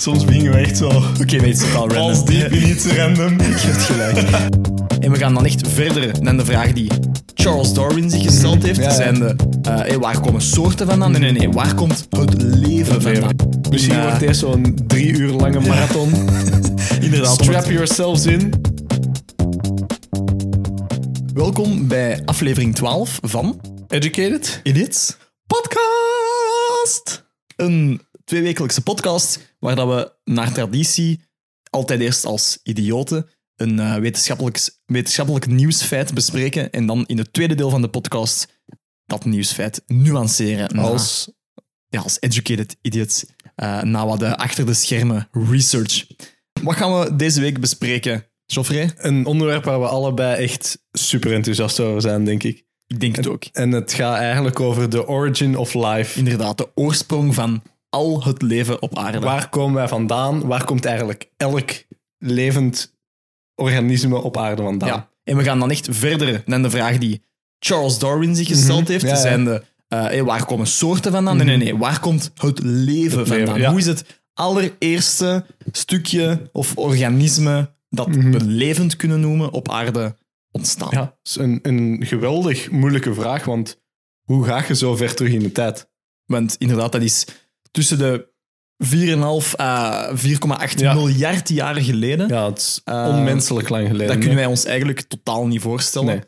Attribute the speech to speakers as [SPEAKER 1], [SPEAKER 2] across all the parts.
[SPEAKER 1] Soms beginnen we echt zo
[SPEAKER 2] Oké, weet je, totaal
[SPEAKER 1] als
[SPEAKER 2] random.
[SPEAKER 1] diep in iets random.
[SPEAKER 2] Je hebt gelijk. En we gaan dan echt verder dan de vraag die Charles Darwin zich gesteld heeft.
[SPEAKER 1] Ja, ja.
[SPEAKER 2] Zijnde, eh, hey, waar komen soorten vandaan? Nee, nee, nee. Waar komt het leven vandaan?
[SPEAKER 1] Misschien
[SPEAKER 2] In,
[SPEAKER 1] wordt deze zo'n drie uur lange marathon.
[SPEAKER 2] Inderdaad.
[SPEAKER 1] Strap yourselves in.
[SPEAKER 2] Welkom bij aflevering 12 van
[SPEAKER 1] Educated.
[SPEAKER 2] Idiots Podcast. Een tweewekelijkse podcast waar dat we naar traditie altijd eerst als idioten een eh, wetenschappelijk, wetenschappelijk nieuwsfeit bespreken en dan in het tweede deel van de podcast dat nieuwsfeit nuanceren naar-
[SPEAKER 1] Als
[SPEAKER 2] ja, als educated idiots eh na wat de achter de schermen research. Wat gaan we deze week bespreken, Geoffrey?
[SPEAKER 1] een onderwerp waar we allebei echt super enthousiast over zijn, denk ik.
[SPEAKER 2] Ik denk het ook.
[SPEAKER 1] En het gaat eigenlijk over de origin of life.
[SPEAKER 2] Inderdaad, de oorsprong van al het leven op aarde.
[SPEAKER 1] Waar komen wij vandaan? Waar komt eigenlijk elk levend organisme op aarde vandaan?
[SPEAKER 2] Ja. En we gaan dan echt verder dan de vraag die Charles Darwin zich gesteld heeft.
[SPEAKER 1] Mhm. Ja, ja.
[SPEAKER 2] Zijn de, eh, hey, waar komen soorten vandaan? Nee, nee, nee. Waar komt het leven vandaan? Hoe is het allereerste stukje of organisme dat
[SPEAKER 1] Mhm.
[SPEAKER 2] we levend kunnen noemen op aarde ontstaan?
[SPEAKER 1] Ja, dat is een, een geweldig moeilijke vraag, want hoe ga je zo ver terug in de tijd?
[SPEAKER 2] Want inderdaad, dat is tussen de 4,5 à 4,8
[SPEAKER 1] Ja.
[SPEAKER 2] miljard jaren geleden.
[SPEAKER 1] Ja, het is
[SPEAKER 2] Eh,
[SPEAKER 1] onmenselijk lang geleden.
[SPEAKER 2] Dat kunnen wij ons eigenlijk totaal niet voorstellen.
[SPEAKER 1] Nee.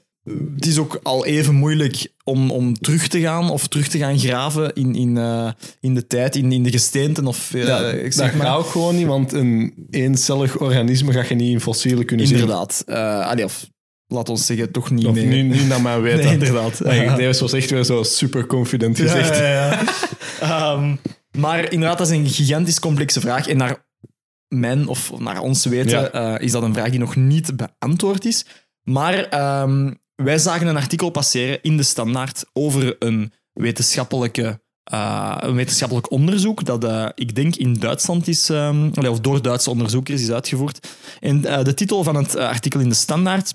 [SPEAKER 2] Het is ook al even moeilijk om, om terug te gaan of terug te gaan graven in, in, eh, in de tijd, in, in de gesteenten. Of, eh,
[SPEAKER 1] Ja,
[SPEAKER 2] ik
[SPEAKER 1] dat
[SPEAKER 2] zeg maar.
[SPEAKER 1] gaat ook gewoon niet, want een eencellig organisme ga je niet in fossielen kunnen
[SPEAKER 2] Inderdaad. Eh, allee, of laat ons zeggen, toch niet
[SPEAKER 1] zien. Of
[SPEAKER 2] meer.
[SPEAKER 1] nu, niet naar mijn weten.
[SPEAKER 2] Nee, inderdaad.
[SPEAKER 1] Ja. Deze was echt weer zo super confident gezegd.
[SPEAKER 2] ja, ja. Ehm, maar inderdaad, dat is een gigantisch complexe vraag. En naar mijn of naar ons weten
[SPEAKER 1] Ja.
[SPEAKER 2] eh, is dat een vraag die nog niet beantwoord is. Maar ehm, wij zagen een artikel passeren in de Standaard over een, wetenschappelijke, eh, een wetenschappelijk onderzoek dat eh, ik denk in Duitsland is, ehm, of door Duitse onderzoekers is uitgevoerd. En de titel van het artikel in de Standaard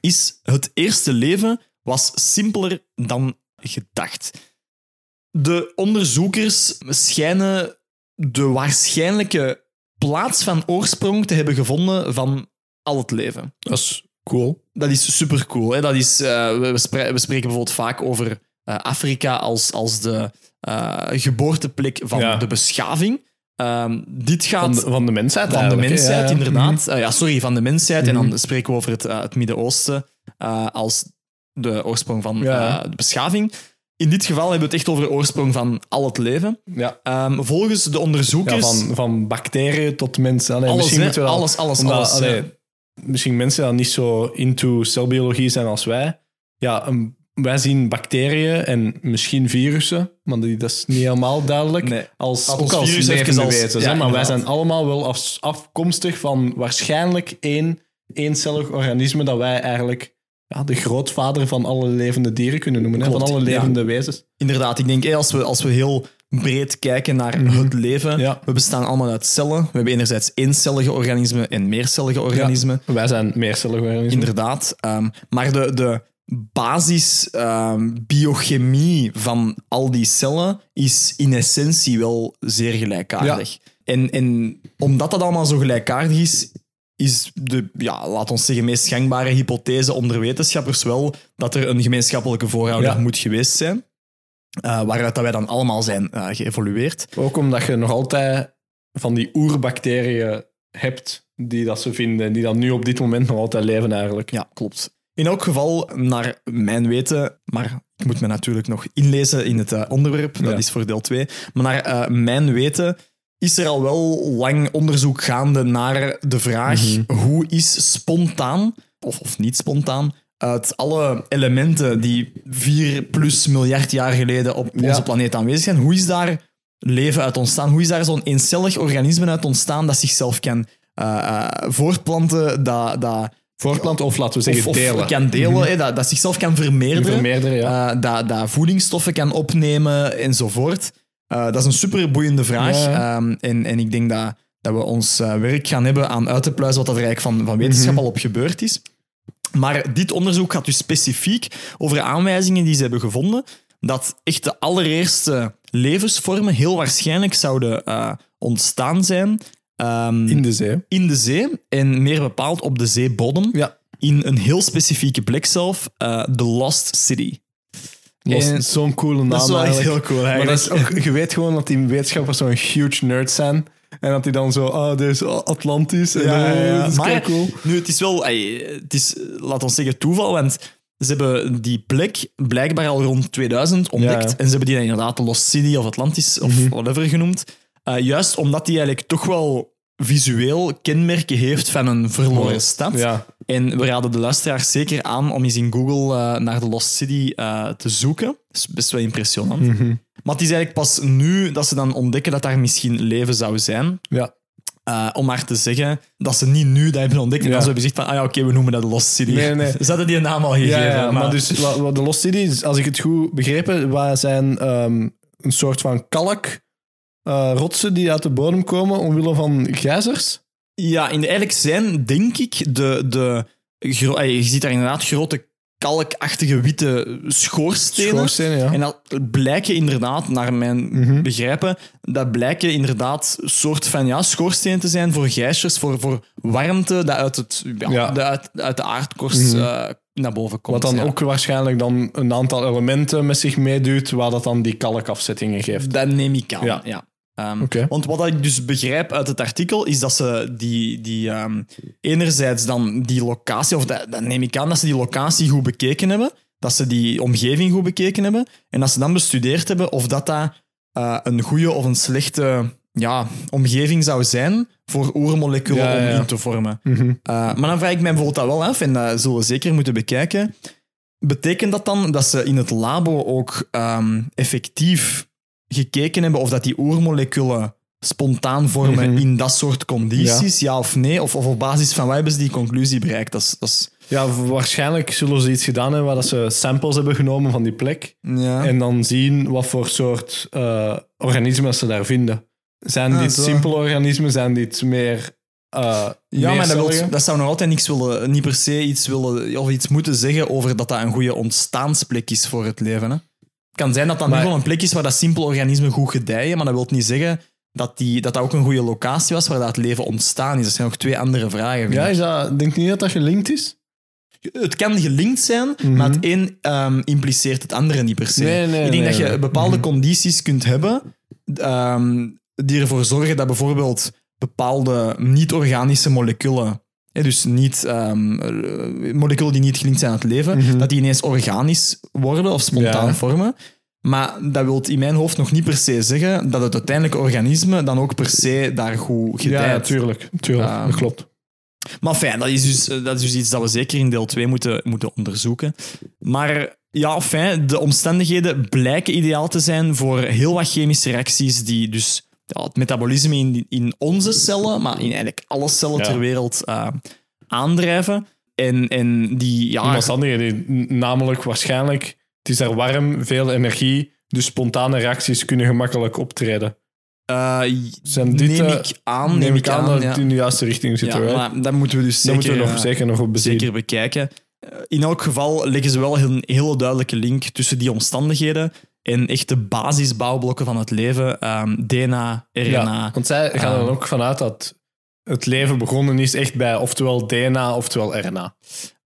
[SPEAKER 2] is Het eerste leven was simpeler dan gedacht. De onderzoekers schijnen de waarschijnlijke plaats van oorsprong te hebben gevonden van al het leven.
[SPEAKER 1] Dat is cool.
[SPEAKER 2] Dat is super cool. Dat is, eh, we, we spre- we spreken bijvoorbeeld vaak over eh, Afrika als, als de eh, geboorteplek van
[SPEAKER 1] Ja.
[SPEAKER 2] de beschaving. Ehm, dit gaat
[SPEAKER 1] Van de, van de mensheid
[SPEAKER 2] van de
[SPEAKER 1] hè.
[SPEAKER 2] mensheid,
[SPEAKER 1] Ja,
[SPEAKER 2] inderdaad. Eh, ja, sorry, van de mensheid. En
[SPEAKER 1] Mhm.
[SPEAKER 2] dan spreken we over het, het Midden-Oosten als de oorsprong van
[SPEAKER 1] Ja.
[SPEAKER 2] de beschaving. In dit geval hebben we het echt over de oorsprong van al het leven.
[SPEAKER 1] Ja.
[SPEAKER 2] Ehm, volgens de
[SPEAKER 1] Ja,
[SPEAKER 2] onderzoekers...
[SPEAKER 1] van, van bacteriën tot mensen. Allee,
[SPEAKER 2] alles,
[SPEAKER 1] misschien
[SPEAKER 2] hè?
[SPEAKER 1] moeten we dat-
[SPEAKER 2] alles, alles,
[SPEAKER 1] omdat,
[SPEAKER 2] alles.
[SPEAKER 1] allee,
[SPEAKER 2] ja.
[SPEAKER 1] Misschien mensen die niet zo into celbiologie zijn als wij. Ja, een- wij zien bacteriën en misschien virussen, maar die, dat is niet helemaal duidelijk.
[SPEAKER 2] Nee.
[SPEAKER 1] Als,
[SPEAKER 2] Laat
[SPEAKER 1] ook als levende
[SPEAKER 2] als-
[SPEAKER 1] wezens. maar wij zijn allemaal wel af, afkomstig van waarschijnlijk één eencellig organisme dat wij eigenlijk ja, de grootvader van alle levende dieren kunnen noemen. Hè, van alle
[SPEAKER 2] ja.
[SPEAKER 1] levende wezens.
[SPEAKER 2] Inderdaad, ik denk als, we, als we heel breed kijken naar het leven,
[SPEAKER 1] Mhm. Ja.
[SPEAKER 2] we bestaan allemaal uit cellen. We hebben enerzijds eencellige organismen en meercellige organismen.
[SPEAKER 1] Wij zijn meercellig organismen.
[SPEAKER 2] Inderdaad. Ehm, maar de, de basis ehm, biochemie van al die cellen is in essentie wel zeer gelijkaardig. En, en omdat dat allemaal zo gelijkaardig is, is de, ja, laat ons zeggen, meest gangbare hypothese onder wetenschappers wel dat er een gemeenschappelijke voorouder
[SPEAKER 1] Ja.
[SPEAKER 2] moet geweest zijn. eh, waaruit dat wij dan allemaal zijn eh, geëvolueerd.
[SPEAKER 1] Ook omdat je nog altijd van die oerbacteriën hebt die dat ze vinden, die dan nu op dit moment nog altijd leven eigenlijk.
[SPEAKER 2] Ja, klopt. In elk geval, naar mijn weten, maar ik moet me natuurlijk nog inlezen in het eh, onderwerp, dat
[SPEAKER 1] Ja.
[SPEAKER 2] is voor deel 2. Maar naar mijn weten is er al wel lang onderzoek gaande naar de vraag
[SPEAKER 1] Mhm.
[SPEAKER 2] hoe is spontaan, of, of niet spontaan, uit alle elementen die 4 plus miljard jaar geleden op
[SPEAKER 1] Ja.
[SPEAKER 2] onze planeet aanwezig zijn, hoe is daar leven uit ontstaan? Hoe is daar zo'n eencellig organisme uit ontstaan dat zichzelf kan eh, voortplanten, dat... dat
[SPEAKER 1] Voortplanten of laten we zeggen
[SPEAKER 2] of, of
[SPEAKER 1] delen.
[SPEAKER 2] kan delen, hè, dat, dat zichzelf kan vermeerderen,
[SPEAKER 1] Vermeerderen, ja.
[SPEAKER 2] eh, dat, dat voedingsstoffen kan opnemen enzovoort. Eh, dat is een super boeiende vraag.
[SPEAKER 1] Ja.
[SPEAKER 2] Ehm, en, en ik denk dat, dat we ons eh, werk gaan hebben aan uit te pluizen wat er eigenlijk van, van wetenschap
[SPEAKER 1] Mhm.
[SPEAKER 2] al op gebeurd is. Maar dit onderzoek gaat dus specifiek over aanwijzingen die ze hebben gevonden dat echt de allereerste levensvormen heel waarschijnlijk zouden eh, ontstaan zijn ehm,
[SPEAKER 1] In de zee.
[SPEAKER 2] in de zee en meer bepaald op de zeebodem.
[SPEAKER 1] Ja.
[SPEAKER 2] In een heel specifieke plek zelf, de Lost City. En-
[SPEAKER 1] Zo'n coole naam
[SPEAKER 2] Dat is wel echt
[SPEAKER 1] eigenlijk.
[SPEAKER 2] heel cool
[SPEAKER 1] Maar dat
[SPEAKER 2] eigenlijk.
[SPEAKER 1] is ook, je weet gewoon dat die wetenschappers zo'n huge nerd zijn. En dat die dan zo, oh, dit is Atlantis. En,
[SPEAKER 2] Ja, ja,
[SPEAKER 1] eh,
[SPEAKER 2] ja.
[SPEAKER 1] Dat is
[SPEAKER 2] Maar
[SPEAKER 1] cool.
[SPEAKER 2] nu, het is wel, ey, het is, laat ons zeggen, toeval, want ze hebben die plek blijkbaar al rond 2000 ontdekt.
[SPEAKER 1] Ja.
[SPEAKER 2] En ze hebben die dan inderdaad de Lost City of Atlantis of
[SPEAKER 1] Mhm.
[SPEAKER 2] whatever genoemd. Eh, juist omdat die eigenlijk toch wel visueel kenmerken heeft van een verloren stad.
[SPEAKER 1] Ja,
[SPEAKER 2] En we raden de luisteraars zeker aan om eens in Google eh, naar de Lost City eh, te zoeken. Dat is best wel impressionant.
[SPEAKER 1] Mhm.
[SPEAKER 2] Maar het is eigenlijk pas nu dat ze dan ontdekken dat daar misschien leven zou zijn.
[SPEAKER 1] ja.
[SPEAKER 2] Eh, om maar te zeggen dat ze niet nu dat hebben ontdekt. En
[SPEAKER 1] Ja.
[SPEAKER 2] dan zo hebben gezegd van, ah ja, oké, we noemen dat de Lost City.
[SPEAKER 1] Nee, nee.
[SPEAKER 2] Ze hadden die een naam al gegeven.
[SPEAKER 1] Ja, maar, dus de Lost City, als ik het goed begrepen, waar zijn ehm, een soort van kalk eh, rotsen die uit de bodem komen omwille van gijzers.
[SPEAKER 2] Ja, in de, eigenlijk zijn, denk ik, de... de eh, je ziet daar inderdaad grote kalkachtige witte schoorstenen.
[SPEAKER 1] Schoorstenen, ja.
[SPEAKER 2] En dat blijken inderdaad, naar mijn
[SPEAKER 1] Mhm.
[SPEAKER 2] begrijpen, dat blijken inderdaad soort van ja, schoorstenen te zijn voor gijsjes, voor, voor warmte dat uit, het, ja,
[SPEAKER 1] Ja.
[SPEAKER 2] de- uit, uit de aardkorst
[SPEAKER 1] Mhm.
[SPEAKER 2] eh, naar boven komt.
[SPEAKER 1] Wat dan ook waarschijnlijk dan een aantal elementen met zich meeduwt, waar dat dan die kalkafzettingen geeft.
[SPEAKER 2] Dat neem ik aan, ja.
[SPEAKER 1] Oké.
[SPEAKER 2] Want wat ik dus begrijp uit het artikel, is dat ze die, die ehm, enerzijds dan die locatie, of dat, dat neem ik aan dat ze die locatie goed bekeken hebben, dat ze die omgeving goed bekeken hebben, en dat ze dan bestudeerd hebben of dat, dat eh, een goede of een slechte ja, omgeving zou zijn voor oermoleculen
[SPEAKER 1] Ja, ja.
[SPEAKER 2] om in te vormen.
[SPEAKER 1] Mhm.
[SPEAKER 2] Uh, maar dan vraag ik mij bijvoorbeeld dat wel af, en dat zullen we zeker moeten bekijken. Betekent dat dan dat ze in het labo ook ehm, effectief gekeken hebben of dat die oermoleculen spontaan vormen
[SPEAKER 1] Mhm.
[SPEAKER 2] in dat soort condities, ja, of nee? Of, of op basis van wat hebben ze die conclusie bereikt? Dat is, dat is,
[SPEAKER 1] Ja, waarschijnlijk zullen ze iets gedaan hebben waar ze samples hebben genomen van die plek.
[SPEAKER 2] ja.
[SPEAKER 1] En dan zien wat voor soort eh, organismen ze daar vinden. Zijn
[SPEAKER 2] Ah,
[SPEAKER 1] dit
[SPEAKER 2] zo.
[SPEAKER 1] simpele organismen? Zijn dit meer. eh
[SPEAKER 2] Ja, maar dat, wil, dat zou nog altijd niks willen, niet per se iets willen of iets moeten zeggen over dat dat een goede ontstaansplek is voor het leven. Hè? Het kan zijn dat dat nu
[SPEAKER 1] Maar-
[SPEAKER 2] wel een plek is waar dat simpele organismen goed gedijen, maar dat wil niet zeggen dat, die, dat dat ook een goede locatie was waar dat het leven ontstaan is. Dat zijn nog twee andere vragen.
[SPEAKER 1] Ja,
[SPEAKER 2] ik.
[SPEAKER 1] is dat, denk je niet dat dat gelinkt is?
[SPEAKER 2] Het kan gelinkt zijn, maar het een ehm, impliceert het andere niet per se.
[SPEAKER 1] Nee, nee,
[SPEAKER 2] ik denk
[SPEAKER 1] nee,
[SPEAKER 2] dat je bepaalde condities kunt hebben ehm, die ervoor zorgen dat bijvoorbeeld bepaalde niet-organische moleculen, dus niet, ehm, eh, moleculen die niet gelinkt zijn aan het leven,
[SPEAKER 1] Mhm.
[SPEAKER 2] dat die ineens organisch worden of spontaan
[SPEAKER 1] Ja.
[SPEAKER 2] vormen. Maar dat wil in mijn hoofd nog niet per se zeggen dat het uiteindelijke organisme dan ook per se daar goed gedijt.
[SPEAKER 1] Ja, natuurlijk. tuurlijk
[SPEAKER 2] Ehm,
[SPEAKER 1] dat klopt.
[SPEAKER 2] Maar fijn, dat is, dus, dat is dus iets dat we zeker in deel 2 moeten, moeten onderzoeken. Maar ja, fijn, de omstandigheden blijken ideaal te zijn voor heel wat chemische reacties die dus ja, het metabolisme in, in onze cellen, maar in eigenlijk alle cellen
[SPEAKER 1] Ja.
[SPEAKER 2] ter wereld eh, aandrijven. En, en die, ja,
[SPEAKER 1] Omstandigheden, namelijk waarschijnlijk, het is daar warm, veel energie, dus spontane reacties kunnen gemakkelijk optreden. Zijn dit,
[SPEAKER 2] neem
[SPEAKER 1] eh,
[SPEAKER 2] ik aan,
[SPEAKER 1] Neem ik aan dat
[SPEAKER 2] ja.
[SPEAKER 1] het in de juiste richting zit.
[SPEAKER 2] Ja, maar dat moeten we dus
[SPEAKER 1] dat
[SPEAKER 2] zeker,
[SPEAKER 1] moeten we nog, zeker nog op bezien.
[SPEAKER 2] zeker bekijken. In elk geval leggen ze wel een hele duidelijke link tussen die omstandigheden en echt de basisbouwblokken van het leven. ehm, DNA, RNA.
[SPEAKER 1] Ja, want zij gaan er dan ook vanuit dat het leven begonnen is echt bij oftewel DNA oftewel RNA.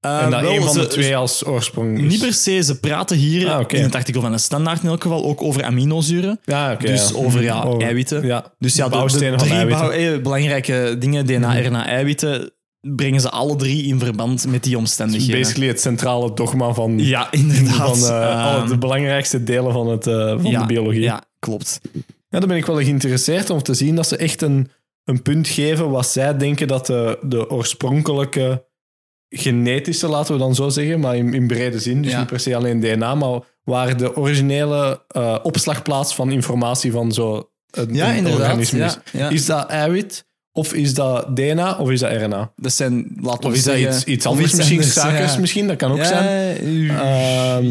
[SPEAKER 2] Eh,
[SPEAKER 1] en dat
[SPEAKER 2] wel,
[SPEAKER 1] een van de twee als oorsprong is.
[SPEAKER 2] Niet per se, ze praten hier
[SPEAKER 1] Ah,
[SPEAKER 2] in het artikel van de standaard in elk geval ook over aminozuren.
[SPEAKER 1] Ja,
[SPEAKER 2] dus
[SPEAKER 1] ja.
[SPEAKER 2] over ja,
[SPEAKER 1] Over-
[SPEAKER 2] eiwitten.
[SPEAKER 1] Ja,
[SPEAKER 2] Dus ja, de, de
[SPEAKER 1] van
[SPEAKER 2] drie.
[SPEAKER 1] Mhm.
[SPEAKER 2] bouw- eh, belangrijke dingen, DNA, RNA, eiwitten, brengen ze alle drie in verband met die omstandigheden.
[SPEAKER 1] Basically het centrale dogma van,
[SPEAKER 2] Ja, inderdaad.
[SPEAKER 1] van eh,
[SPEAKER 2] Ehm,
[SPEAKER 1] de belangrijkste delen van, het, eh, van
[SPEAKER 2] ja,
[SPEAKER 1] de biologie.
[SPEAKER 2] Ja, klopt.
[SPEAKER 1] Ja, dan ben ik wel geïnteresseerd om te zien dat ze echt een, een punt geven wat zij denken dat de, de oorspronkelijke genetische, laten we dan zo zeggen, maar in, in brede zin, dus
[SPEAKER 2] Ja.
[SPEAKER 1] niet per se alleen DNA, maar waar de originele eh, opslagplaats van informatie van zo een,
[SPEAKER 2] Ja,
[SPEAKER 1] organisme
[SPEAKER 2] Ja,
[SPEAKER 1] is. Is dat eiwit, of is dat DNA, of is dat RNA?
[SPEAKER 2] Dat zijn, laten we
[SPEAKER 1] Of is dat
[SPEAKER 2] zeggen,
[SPEAKER 1] iets, iets anders? Misschien
[SPEAKER 2] anders,
[SPEAKER 1] suikers,
[SPEAKER 2] ja.
[SPEAKER 1] misschien, dat kan ook
[SPEAKER 2] ja,
[SPEAKER 1] zijn. Ehm,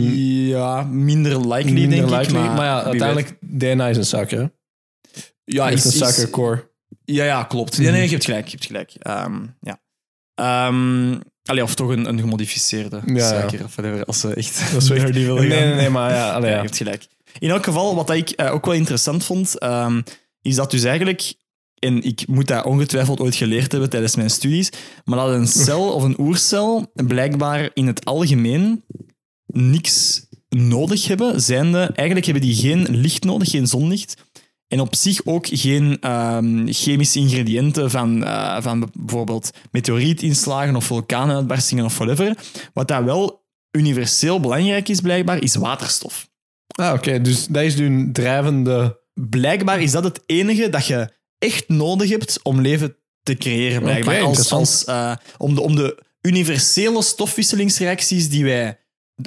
[SPEAKER 2] ja, minder likely,
[SPEAKER 1] Minder
[SPEAKER 2] denk
[SPEAKER 1] likely,
[SPEAKER 2] ik. Maar,
[SPEAKER 1] maar, ja,
[SPEAKER 2] wie
[SPEAKER 1] uiteindelijk, DNA is een suiker. hè?
[SPEAKER 2] weet. Ja,
[SPEAKER 1] Heeft
[SPEAKER 2] is,
[SPEAKER 1] een
[SPEAKER 2] is-
[SPEAKER 1] suikercore.
[SPEAKER 2] ja, ja, klopt. Ja, nee, je hebt gelijk. Je hebt gelijk. Ehm, ja. Ehm, Allee, of toch een, een gemodificeerde
[SPEAKER 1] Ja, ja.
[SPEAKER 2] suiker. Of whatever, als ze echt
[SPEAKER 1] Dat is
[SPEAKER 2] die
[SPEAKER 1] echt-
[SPEAKER 2] willen
[SPEAKER 1] nee, nee, nee, maar ja, allee,
[SPEAKER 2] Ja,
[SPEAKER 1] ja.
[SPEAKER 2] je hebt gelijk. In elk geval, wat ik eh, ook wel interessant vond, ehm, is dat dus eigenlijk, en ik moet dat ongetwijfeld ooit geleerd hebben tijdens mijn studies, maar dat een cel of een oercel blijkbaar in het algemeen niks nodig hebben, zijnde, eigenlijk hebben die geen licht nodig, geen zonlicht, en op zich ook geen ehm, chemische ingrediënten van, eh, van bijvoorbeeld meteorietinslagen of vulkaanuitbarstingen of whatever. Wat dat wel universeel belangrijk is, blijkbaar, is waterstof.
[SPEAKER 1] Ah, oké. Dus dat is nu drijvende...
[SPEAKER 2] Blijkbaar is dat het enige dat je echt nodig hebt om leven te creëren. Blijkbaar. Als, als, eh, om, de, om de universele stofwisselingsreacties die wij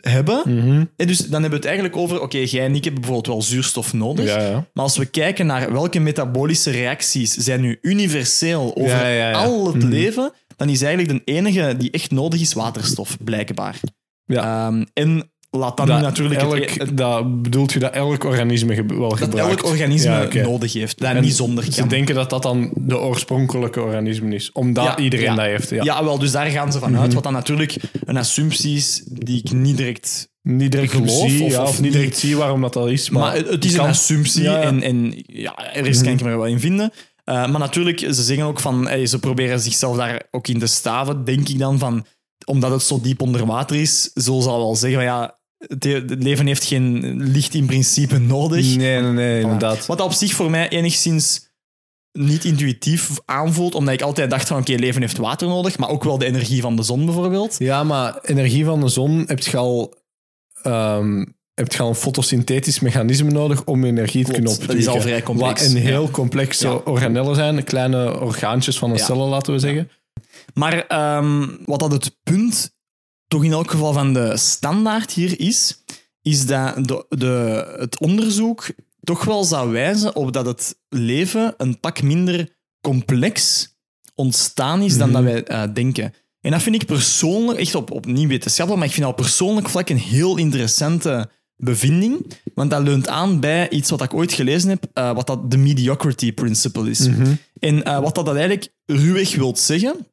[SPEAKER 2] hebben.
[SPEAKER 1] Mhm.
[SPEAKER 2] Eh, Dus dan hebben we het eigenlijk over, oké, jij en ik hebben bijvoorbeeld wel zuurstof nodig.
[SPEAKER 1] Ja, ja.
[SPEAKER 2] Maar als we kijken naar welke metabolische reacties zijn nu universeel over
[SPEAKER 1] Ja,
[SPEAKER 2] al het
[SPEAKER 1] Mhm.
[SPEAKER 2] leven, dan is eigenlijk de enige die echt nodig is waterstof, blijkbaar.
[SPEAKER 1] Ja.
[SPEAKER 2] Ehm, en laat nu
[SPEAKER 1] Dat
[SPEAKER 2] natuurlijk
[SPEAKER 1] elk,
[SPEAKER 2] het-
[SPEAKER 1] dat bedoelt je dat elk organisme ge- wel
[SPEAKER 2] dat
[SPEAKER 1] gebruikt?
[SPEAKER 2] elk organisme
[SPEAKER 1] Ja,
[SPEAKER 2] nodig heeft, dat
[SPEAKER 1] En
[SPEAKER 2] niet zonder
[SPEAKER 1] Ze
[SPEAKER 2] kan.
[SPEAKER 1] denken dat dat dan de oorspronkelijke organisme is. Omdat
[SPEAKER 2] Ja,
[SPEAKER 1] iedereen
[SPEAKER 2] ja.
[SPEAKER 1] dat heeft. Ja.
[SPEAKER 2] Ja. wel, dus daar gaan ze van uit. Wat dan natuurlijk een assumptie is die ik niet direct...
[SPEAKER 1] Niet direct
[SPEAKER 2] Geloof
[SPEAKER 1] zie,
[SPEAKER 2] of-
[SPEAKER 1] ja,
[SPEAKER 2] of
[SPEAKER 1] of, niet direct zie waarom dat, dat is. Maar,
[SPEAKER 2] Maar, het, het is een assumptie en, en ja, ergens kan ik me wel in vinden. Eh, maar natuurlijk, ze zeggen ook van... ze proberen zichzelf daar ook in te staven, denk ik dan, van... Omdat het zo diep onder water is, zullen ze al wel zeggen van ja... Het, leven heeft geen licht in principe nodig.
[SPEAKER 1] Nee, nee, nee, inderdaad.
[SPEAKER 2] Wat op zich voor mij enigszins niet intuïtief aanvoelt, omdat ik altijd dacht van oké, leven heeft water nodig, maar ook wel de energie van de zon bijvoorbeeld.
[SPEAKER 1] Ja, maar energie van de zon heb je al, heb je al een fotosynthetisch mechanisme nodig om energie te kunnen
[SPEAKER 2] dat is
[SPEAKER 1] opwekken.
[SPEAKER 2] al vrij complex,
[SPEAKER 1] Wat een heel
[SPEAKER 2] ja.
[SPEAKER 1] complexe
[SPEAKER 2] Ja.
[SPEAKER 1] organellen zijn, kleine orgaantjes van een
[SPEAKER 2] Ja.
[SPEAKER 1] cellen, laten we zeggen.
[SPEAKER 2] Maar ehm, wat dat het punt toch in elk geval van de standaard hier is, is dat de, de, het onderzoek toch wel zou wijzen op dat het leven een pak minder complex ontstaan is dan
[SPEAKER 1] Mhm.
[SPEAKER 2] dat wij eh, denken. En dat vind ik persoonlijk, echt op, op niet wetenschappelijk, maar ik vind dat op persoonlijk vlak een heel interessante bevinding. Want dat leunt aan bij iets wat ik ooit gelezen heb, eh, wat dat de mediocrity principle is. En eh, wat dat eigenlijk ruwweg wil zeggen,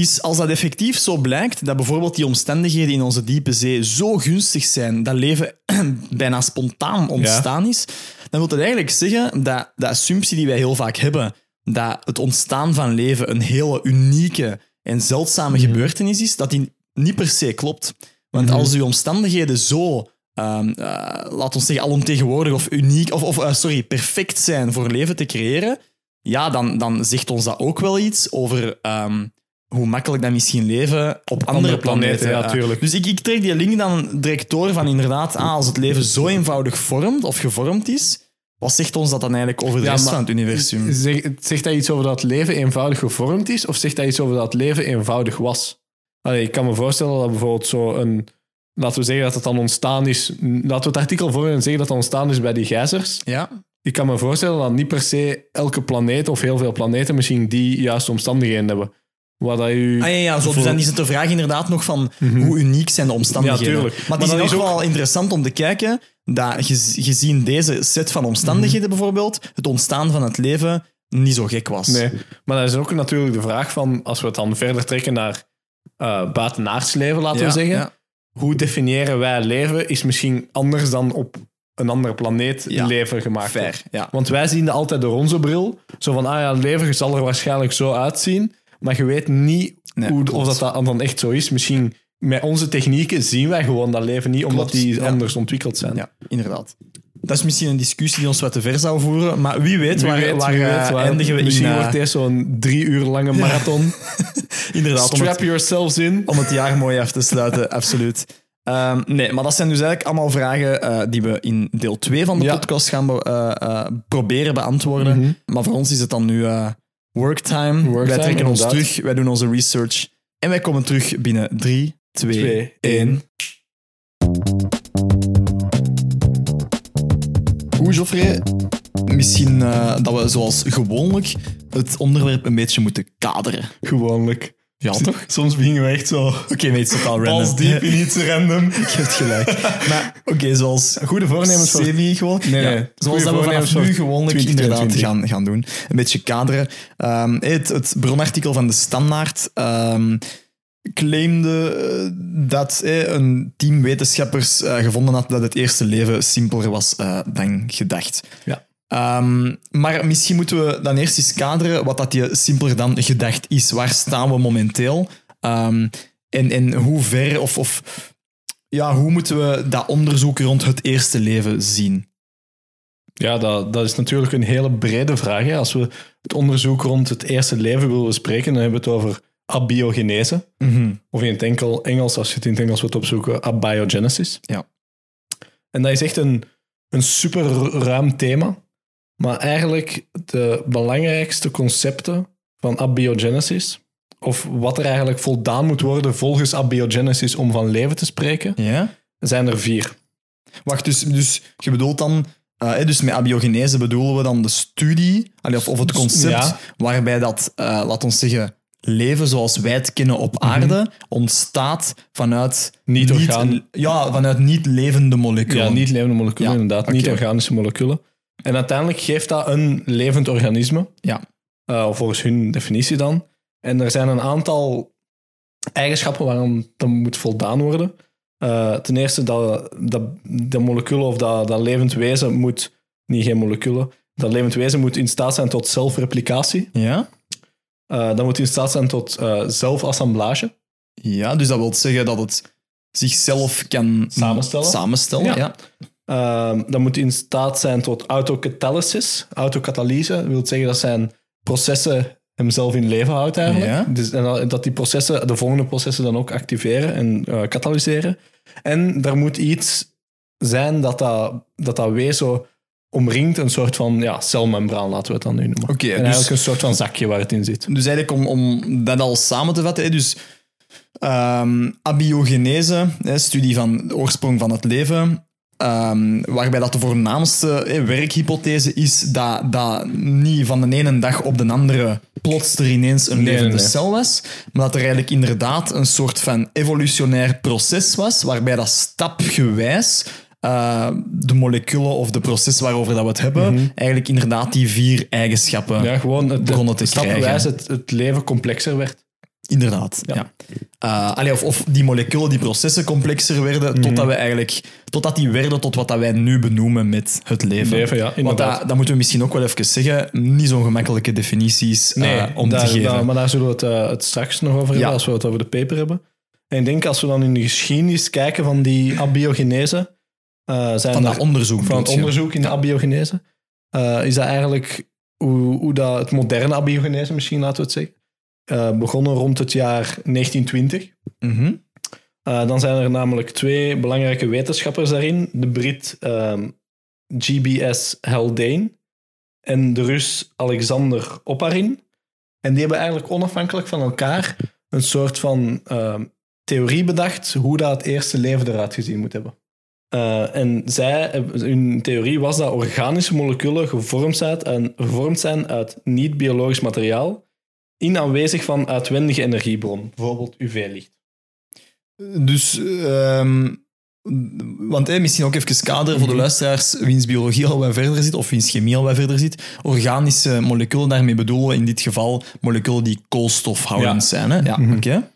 [SPEAKER 2] is als dat effectief zo blijkt, dat bijvoorbeeld die omstandigheden in onze diepe zee zo gunstig zijn, dat leven bijna spontaan ontstaan is, dan wil dat eigenlijk zeggen dat de assumptie die wij heel vaak hebben, dat het ontstaan van leven een hele unieke en zeldzame gebeurtenis is, dat die niet per se klopt. Want als die omstandigheden zo, ehm eh, laat ons zeggen, alomtegenwoordig of uniek, of, of eh, sorry, perfect zijn voor leven te creëren, ja, dan, dan zegt ons dat ook wel iets over ehm, hoe makkelijk dat misschien leven op andere,
[SPEAKER 1] Andere
[SPEAKER 2] planeten.
[SPEAKER 1] planeten, ja,
[SPEAKER 2] eh.
[SPEAKER 1] tuurlijk.
[SPEAKER 2] Dus ik, ik trek die link dan direct door van inderdaad, ah, als het leven zo eenvoudig vormt of gevormd is, wat zegt ons dat dan eigenlijk over de
[SPEAKER 1] Ja,
[SPEAKER 2] rest van het universum?
[SPEAKER 1] Zeg, zegt dat iets over dat leven eenvoudig gevormd is, of zegt dat iets over dat leven eenvoudig was? Allee, ik kan me voorstellen dat bijvoorbeeld zo een... Laten we zeggen dat het dan ontstaan is... Laten we het artikel voor en zeggen dat het ontstaan is bij die gijzers.
[SPEAKER 2] Ja,
[SPEAKER 1] Ik kan me voorstellen dat niet per se elke planeet of heel veel planeten misschien die juiste omstandigheden hebben. Waar dat u...
[SPEAKER 2] Ah, ja, ja, zo, dus dan is het de vraag inderdaad nog van hoe uniek zijn de omstandigheden.
[SPEAKER 1] Ja, tuurlijk.
[SPEAKER 2] Maar
[SPEAKER 1] Maar
[SPEAKER 2] het is ook wel interessant om te kijken dat gez- gezien deze set van omstandigheden
[SPEAKER 1] Mhm.
[SPEAKER 2] bijvoorbeeld, het ontstaan van het leven niet zo gek was.
[SPEAKER 1] Nee, maar dat is ook natuurlijk de vraag van, als we het dan verder trekken naar eh buitenaards leven, laten
[SPEAKER 2] Ja,
[SPEAKER 1] we zeggen.
[SPEAKER 2] ja.
[SPEAKER 1] Hoe definiëren wij leven is misschien anders dan op een andere planeet
[SPEAKER 2] Ja,
[SPEAKER 1] leven gemaakt
[SPEAKER 2] Fair,
[SPEAKER 1] wordt. Want wij zien dat altijd door onze bril. Zo van, ah ja, het leven zal er waarschijnlijk zo uitzien. Maar je weet niet
[SPEAKER 2] Nee,
[SPEAKER 1] hoe, of dat, dat dan echt zo is. Misschien met onze technieken zien wij gewoon dat leven niet, omdat
[SPEAKER 2] Klopt,
[SPEAKER 1] die
[SPEAKER 2] ja.
[SPEAKER 1] anders ontwikkeld zijn.
[SPEAKER 2] Ja, inderdaad. Dat is misschien een discussie die ons wat te ver zou voeren, maar wie weet
[SPEAKER 1] Wie
[SPEAKER 2] waar,
[SPEAKER 1] weet,
[SPEAKER 2] waar,
[SPEAKER 1] wie
[SPEAKER 2] eh,
[SPEAKER 1] weet waar.
[SPEAKER 2] eindigen we
[SPEAKER 1] Misschien
[SPEAKER 2] in... eh,
[SPEAKER 1] wordt deze zo'n drie uur lange marathon.
[SPEAKER 2] inderdaad,
[SPEAKER 1] Strap
[SPEAKER 2] het,
[SPEAKER 1] yourselves in.
[SPEAKER 2] om het jaar mooi af te sluiten, absoluut. Ehm, nee, maar dat zijn dus eigenlijk allemaal vragen eh, die we in deel 2 van de
[SPEAKER 1] Ja.
[SPEAKER 2] podcast gaan be- proberen beantwoorden.
[SPEAKER 1] Mhm.
[SPEAKER 2] Maar voor ons is het dan nu worktime. wij trekken ons terug, wij doen onze research en wij komen terug binnen 3, 2,
[SPEAKER 1] Twee,
[SPEAKER 2] 1. Goed, Geoffrey. Misschien eh, dat we zoals gewoonlijk het onderwerp een beetje moeten kaderen.
[SPEAKER 1] Gewoonlijk.
[SPEAKER 2] Ja, toch?
[SPEAKER 1] Soms beginnen we echt zo
[SPEAKER 2] Oké, maar iets totaal random.
[SPEAKER 1] bals diep in iets random.
[SPEAKER 2] Je hebt gelijk. Maar oké, zoals
[SPEAKER 1] Goede voornemens voor...
[SPEAKER 2] gewoon.
[SPEAKER 1] Nee,
[SPEAKER 2] Ja,
[SPEAKER 1] nee.
[SPEAKER 2] Zoals dat we vanaf nu gewoonlijk
[SPEAKER 1] 2022.
[SPEAKER 2] inderdaad gaan, gaan doen. Een beetje kaderen. Ehm, het, het bronartikel van de Standaard ehm, claimde eh, dat eh, een team wetenschappers eh, gevonden had dat het eerste leven simpeler was dan gedacht.
[SPEAKER 1] Ja.
[SPEAKER 2] Ehm, maar misschien moeten we dan eerst eens kaderen wat dat je simpeler dan gedacht is. Waar staan we momenteel? Ehm, en, en hoe ver of, of ja, hoe moeten we dat onderzoek rond het eerste leven zien?
[SPEAKER 1] Ja, dat, dat is natuurlijk een hele brede vraag. Hè. Als we het onderzoek rond het eerste leven willen bespreken, dan hebben we het over abiogenese. Of in het enkel Engels, als je het in het Engels wilt opzoeken, abiogenesis.
[SPEAKER 2] Ja.
[SPEAKER 1] En dat is echt een, een super ruim thema. Maar eigenlijk de belangrijkste concepten van abiogenesis, of wat er eigenlijk voldaan moet worden volgens abiogenesis om van leven te spreken,
[SPEAKER 2] Ja?
[SPEAKER 1] zijn er vier.
[SPEAKER 2] Wacht, dus, dus je bedoelt dan... eh, dus met abiogenese bedoelen we dan de studie, of, of het concept
[SPEAKER 1] Ja.
[SPEAKER 2] waarbij dat, eh laat ons zeggen, leven zoals wij het kennen op aarde ontstaat vanuit
[SPEAKER 1] Niet orgaan-
[SPEAKER 2] ja, vanuit niet levende moleculen.
[SPEAKER 1] Ja, niet levende moleculen,
[SPEAKER 2] Ja,
[SPEAKER 1] inderdaad. Niet organische moleculen. En uiteindelijk geeft dat een levend organisme,
[SPEAKER 2] Ja.
[SPEAKER 1] eh, volgens hun definitie dan. En er zijn een aantal eigenschappen waarom dat moet voldaan worden. Eh, ten eerste, dat, dat, dat moleculen of dat, dat levend wezen moet, niet geen moleculen, dat levend wezen moet in staat zijn tot zelfreplicatie.
[SPEAKER 2] Ja?
[SPEAKER 1] Eh, dat moet in staat zijn tot zelfassemblage.
[SPEAKER 2] ja, dus dat wil zeggen dat het zichzelf kan
[SPEAKER 1] Samenstellen.
[SPEAKER 2] samenstellen
[SPEAKER 1] Ja.
[SPEAKER 2] ja.
[SPEAKER 1] Ehm, dat moet in staat zijn tot autocatalysis. Autocatalyse wil zeggen dat zijn processen hemzelf in leven houdt eigenlijk.
[SPEAKER 2] Ja.
[SPEAKER 1] Dus, en dat- dat die processen, de volgende processen dan ook activeren en eh, katalyseren. En er moet iets zijn dat dat, dat, dat wezen omringt, een soort van ja, celmembraan, laten we het dan nu noemen.
[SPEAKER 2] Oké,
[SPEAKER 1] en
[SPEAKER 2] dus-
[SPEAKER 1] eigenlijk een soort van zakje waar het in zit.
[SPEAKER 2] Dus eigenlijk om, om dat al samen te vatten, dus ehm, abiogenese, studie van de oorsprong van het leven, ehm, waarbij dat de voornaamste hè, werkhypothese is dat, dat niet van de ene dag op de andere plots er ineens een levende
[SPEAKER 1] nee, nee.
[SPEAKER 2] cel was, maar dat er eigenlijk inderdaad een soort van evolutionair proces was, waarbij dat stapgewijs eh, de moleculen of de proces waarover dat we het hebben, eigenlijk inderdaad die vier eigenschappen
[SPEAKER 1] Mhm. Ja, gewoon het,
[SPEAKER 2] begonnen te
[SPEAKER 1] stapgewijs
[SPEAKER 2] krijgen.
[SPEAKER 1] het, het leven complexer werd.
[SPEAKER 2] Inderdaad, ja. Eh, allee, of, of die moleculen, die processen complexer werden,
[SPEAKER 1] Mhm.
[SPEAKER 2] totdat we eigenlijk, totdat die werden tot wat dat wij nu benoemen met het leven.
[SPEAKER 1] Leven, ja,
[SPEAKER 2] Want
[SPEAKER 1] inderdaad.
[SPEAKER 2] dat, dat moeten we misschien ook wel even zeggen, niet zo'n gemakkelijke definities eh, om
[SPEAKER 1] daar,
[SPEAKER 2] te geven.
[SPEAKER 1] daar- maar daar zullen we het, eh, het straks nog over hebben,
[SPEAKER 2] Ja.
[SPEAKER 1] als we het over de paper hebben. En ik denk, als we dan in de geschiedenis kijken van die abiogenese, eh, zijn
[SPEAKER 2] van dat
[SPEAKER 1] er-
[SPEAKER 2] onderzoek.
[SPEAKER 1] van het onderzoek in de abiogenese, eh, is dat eigenlijk hoe, hoe dat het moderne abiogenese, misschien laten we het zeggen, eh, begonnen rond het jaar 1920.
[SPEAKER 2] Mhm.
[SPEAKER 1] Eh, dan zijn er namelijk twee belangrijke wetenschappers daarin. De Brit ehm, GBS Haldane en de Rus Alexander Oparin. En die hebben eigenlijk onafhankelijk van elkaar een soort van ehm, theorie bedacht hoe dat het eerste leven eruit gezien moet hebben. Eh, en zij, hun theorie was dat organische moleculen gevormd zijn, en, gevormd zijn uit niet-biologisch materiaal in aanwezig van uitwendige energiebron, bijvoorbeeld UV-licht.
[SPEAKER 2] Dus, ehm, want misschien ook even kaderen voor de luisteraars, wiens biologie al wat verder zit, of wiens chemie al wat verder zit. Organische moleculen, daarmee bedoelen we in dit geval moleculen die koolstofhoudend
[SPEAKER 1] Ja.
[SPEAKER 2] zijn. Hè? Ja, oké.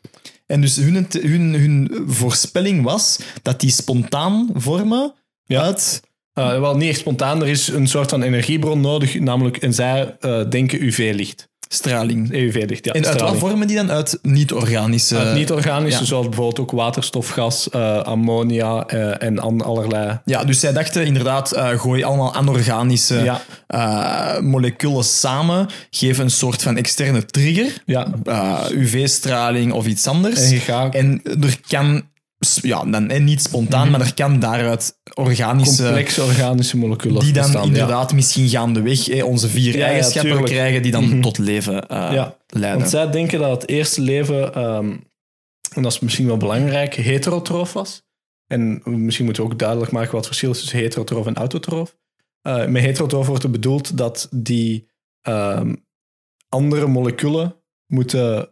[SPEAKER 2] En dus hun, hun, hun voorspelling was dat die spontaan vormen
[SPEAKER 1] Ja.
[SPEAKER 2] uit...
[SPEAKER 1] Eh, wel, niet echt spontaan. Er is een soort van energiebron nodig, namelijk, en zij eh, denken UV-licht.
[SPEAKER 2] Straling.
[SPEAKER 1] UV-licht, ja.
[SPEAKER 2] En uit wat
[SPEAKER 1] straling.
[SPEAKER 2] vormen die dan? Uit niet-organische...
[SPEAKER 1] Uit niet-organische,
[SPEAKER 2] ja.
[SPEAKER 1] zoals bijvoorbeeld ook waterstofgas, eh, ammonia eh, en an- allerlei.
[SPEAKER 2] Ja, dus zij dachten inderdaad, eh, gooi allemaal anorganische
[SPEAKER 1] Ja.
[SPEAKER 2] moleculen samen, geef een soort van externe trigger,
[SPEAKER 1] Ja.
[SPEAKER 2] UV-straling of iets anders.
[SPEAKER 1] En je gaat
[SPEAKER 2] En er kan, ja, dan eh, niet spontaan, maar er kan daaruit organische,
[SPEAKER 1] complexe organische moleculen
[SPEAKER 2] die dan
[SPEAKER 1] bestaan, ja.
[SPEAKER 2] inderdaad misschien gaandeweg eh, onze vier
[SPEAKER 1] Ja, ja,
[SPEAKER 2] eigenschappen krijgen die dan tot leven
[SPEAKER 1] Ja,
[SPEAKER 2] leiden.
[SPEAKER 1] Want zij denken dat het eerste leven, ehm, en dat is misschien wel belangrijk, heterotroof was. En misschien moeten we ook duidelijk maken wat het verschil is tussen heterotroof en autotroof. Eh, met heterotroof wordt er bedoeld dat die ehm, andere moleculen moeten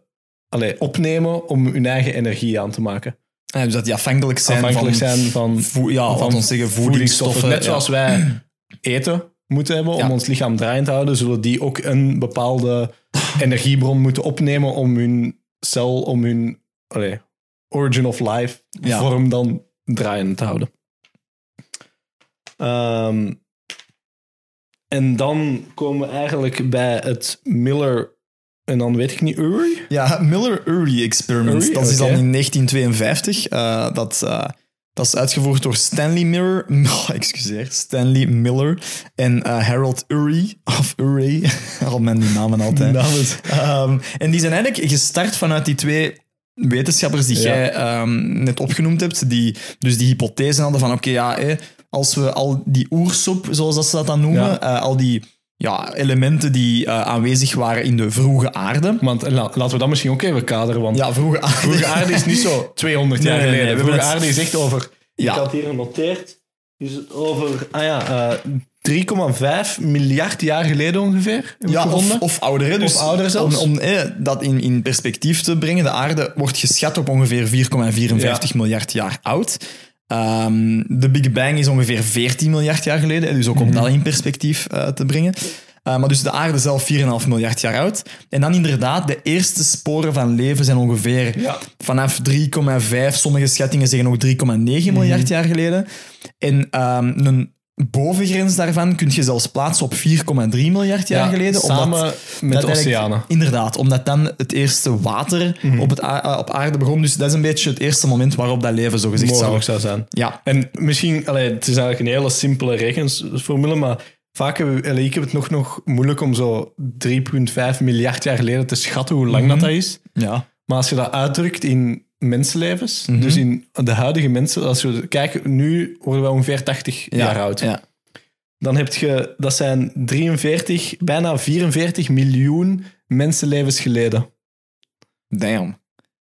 [SPEAKER 1] allee, opnemen om hun eigen energie aan te maken.
[SPEAKER 2] Ja, dus dat die afhankelijk zijn
[SPEAKER 1] Afhankelijk
[SPEAKER 2] van,
[SPEAKER 1] zijn van,
[SPEAKER 2] ja,
[SPEAKER 1] van
[SPEAKER 2] zeggen, voedingsstoffen.
[SPEAKER 1] Net zoals wij eten moeten hebben om
[SPEAKER 2] Ja.
[SPEAKER 1] ons lichaam draaiend te houden, zullen die ook een bepaalde energiebron moeten opnemen om hun cel, om hun allee, origin of life
[SPEAKER 2] Ja.
[SPEAKER 1] vorm dan draaiend te houden. Ehm, en dan komen we eigenlijk bij het Miller, en dan weet ik niet, Urey?
[SPEAKER 2] Ja, Miller-Urey Experiment.
[SPEAKER 1] Urey,
[SPEAKER 2] Dat is al in 1952. Eh, dat, eh, dat is uitgevoerd door Stanley Miller. Oh, excuseer. Stanley Miller en eh, Harold Urey. Of Urey. Al men die namen altijd. Ehm, en die zijn eigenlijk gestart vanuit die twee wetenschappers die
[SPEAKER 1] Ja.
[SPEAKER 2] jij ehm, net opgenoemd hebt, die dus die hypothese hadden van oké, ja, als we al die oersoep, zoals dat ze dat dan noemen,
[SPEAKER 1] Ja.
[SPEAKER 2] al die ja, elementen die eh, aanwezig waren in de vroege aarde.
[SPEAKER 1] Want eh, la- laten we dat misschien ook even kaderen, want
[SPEAKER 2] Ja, vroege aarde.
[SPEAKER 1] vroege aarde is niet zo 200 jaar
[SPEAKER 2] Nee, nee, nee,
[SPEAKER 1] geleden.
[SPEAKER 2] we
[SPEAKER 1] vroege aarde is echt over,
[SPEAKER 2] Ja.
[SPEAKER 1] ik had hier genoteerd, is het over, ah ja, eh 3,5 miljard jaar geleden ongeveer,
[SPEAKER 2] Ja,
[SPEAKER 1] gevonden.
[SPEAKER 2] of, of ouder. Hè? Dus
[SPEAKER 1] Of ouder zelfs.
[SPEAKER 2] Om, om eh, dat in, in perspectief te brengen, de aarde wordt geschat op ongeveer 4,54 miljard jaar oud. Ehm, de Big Bang is ongeveer 14 miljard jaar geleden, dus ook
[SPEAKER 1] Mhm.
[SPEAKER 2] om dat in perspectief eh, te brengen. Eh, maar dus de aarde zelf 4,5 miljard jaar oud. En dan inderdaad, de eerste sporen van leven zijn ongeveer
[SPEAKER 1] Ja.
[SPEAKER 2] vanaf 3,5, sommige schattingen zeggen ook 3,9
[SPEAKER 1] Mhm.
[SPEAKER 2] miljard jaar geleden. En ehm, een bovengrens daarvan kun je zelfs plaatsen op 4,3 miljard jaar
[SPEAKER 1] Ja,
[SPEAKER 2] geleden.
[SPEAKER 1] samen
[SPEAKER 2] omdat
[SPEAKER 1] met de oceanen.
[SPEAKER 2] Inderdaad, omdat dan het eerste water
[SPEAKER 1] Mhm.
[SPEAKER 2] op, het eh, op aarde begon. Dus dat is een beetje het eerste moment waarop dat leven zo gezegd zou...
[SPEAKER 1] zou zijn.
[SPEAKER 2] Ja,
[SPEAKER 1] En misschien, allee, het is eigenlijk een hele simpele rekensformule, maar vaak allee, ik heb het nog, nog moeilijk om zo 3,5 miljard jaar geleden te schatten hoe lang dat, dat is.
[SPEAKER 2] ja.
[SPEAKER 1] Maar als je dat uitdrukt in mensenlevens,
[SPEAKER 2] Mhm.
[SPEAKER 1] dus in de huidige mensen, als we kijken, nu worden we ongeveer 80
[SPEAKER 2] ja.
[SPEAKER 1] jaar oud.
[SPEAKER 2] Ja.
[SPEAKER 1] Dan heb je, dat zijn 43, bijna 44 miljoen mensenlevens geleden.
[SPEAKER 2] Damn.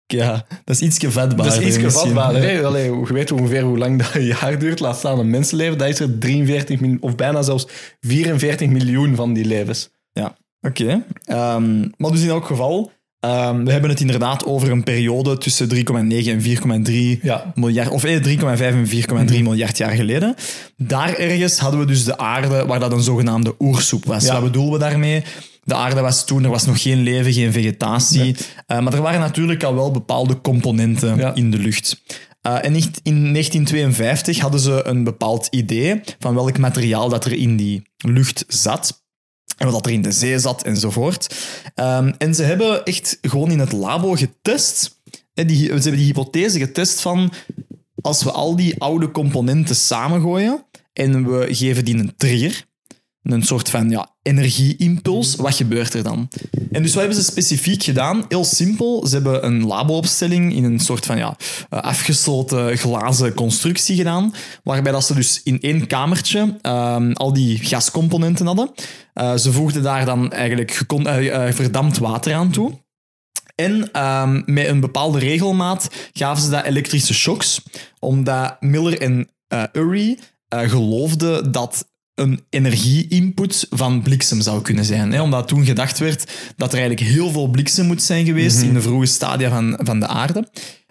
[SPEAKER 2] Ja, dat is iets vatbaar.
[SPEAKER 1] Dat is iets gevatbaarder. hè? Allee, je weet ongeveer hoe lang dat een jaar duurt. Laat staan een mensenleven. Dat is er 43 miljoen, of bijna zelfs 44 miljoen van die levens.
[SPEAKER 2] Ja, oké. Ehm, maar dus in elk geval, ehm, we hebben het inderdaad over een periode tussen 3,9 en 4,3
[SPEAKER 1] Ja.
[SPEAKER 2] miljard, of eh, 3,5 en 4,3 miljard jaar geleden. Daar ergens hadden we dus de aarde, waar dat een zogenaamde oersoep was.
[SPEAKER 1] Ja.
[SPEAKER 2] Wat bedoelen we daarmee? De aarde was toen, er was nog geen leven, geen vegetatie. Eh, maar er waren natuurlijk al wel bepaalde componenten
[SPEAKER 1] Ja.
[SPEAKER 2] in de lucht. Eh, en in 1952 hadden ze een bepaald idee van welk materiaal dat er in die lucht zat. En wat er in de zee zat enzovoort. Ehm, en ze hebben echt gewoon in het labo getest. hè, die, ze hebben die hypothese getest van als we al die oude componenten samengooien en we geven die een trigger, een soort van ja, energieimpuls, wat gebeurt er dan? En dus wat hebben ze specifiek gedaan? Heel simpel, ze hebben een labo-opstelling in een soort van ja, eh, afgesloten glazen constructie gedaan, waarbij dat ze dus in één kamertje ehm, al die gascomponenten hadden. Eh, ze voegden daar dan eigenlijk eh, verdampt water aan toe. En ehm, met een bepaalde regelmaat gaven ze dat elektrische shocks, omdat Miller en eh, geloofden dat een energie-input van bliksem zou kunnen zijn. Hè? Omdat toen gedacht werd dat er eigenlijk heel veel bliksem moet zijn geweest in de vroege stadia van, van de aarde.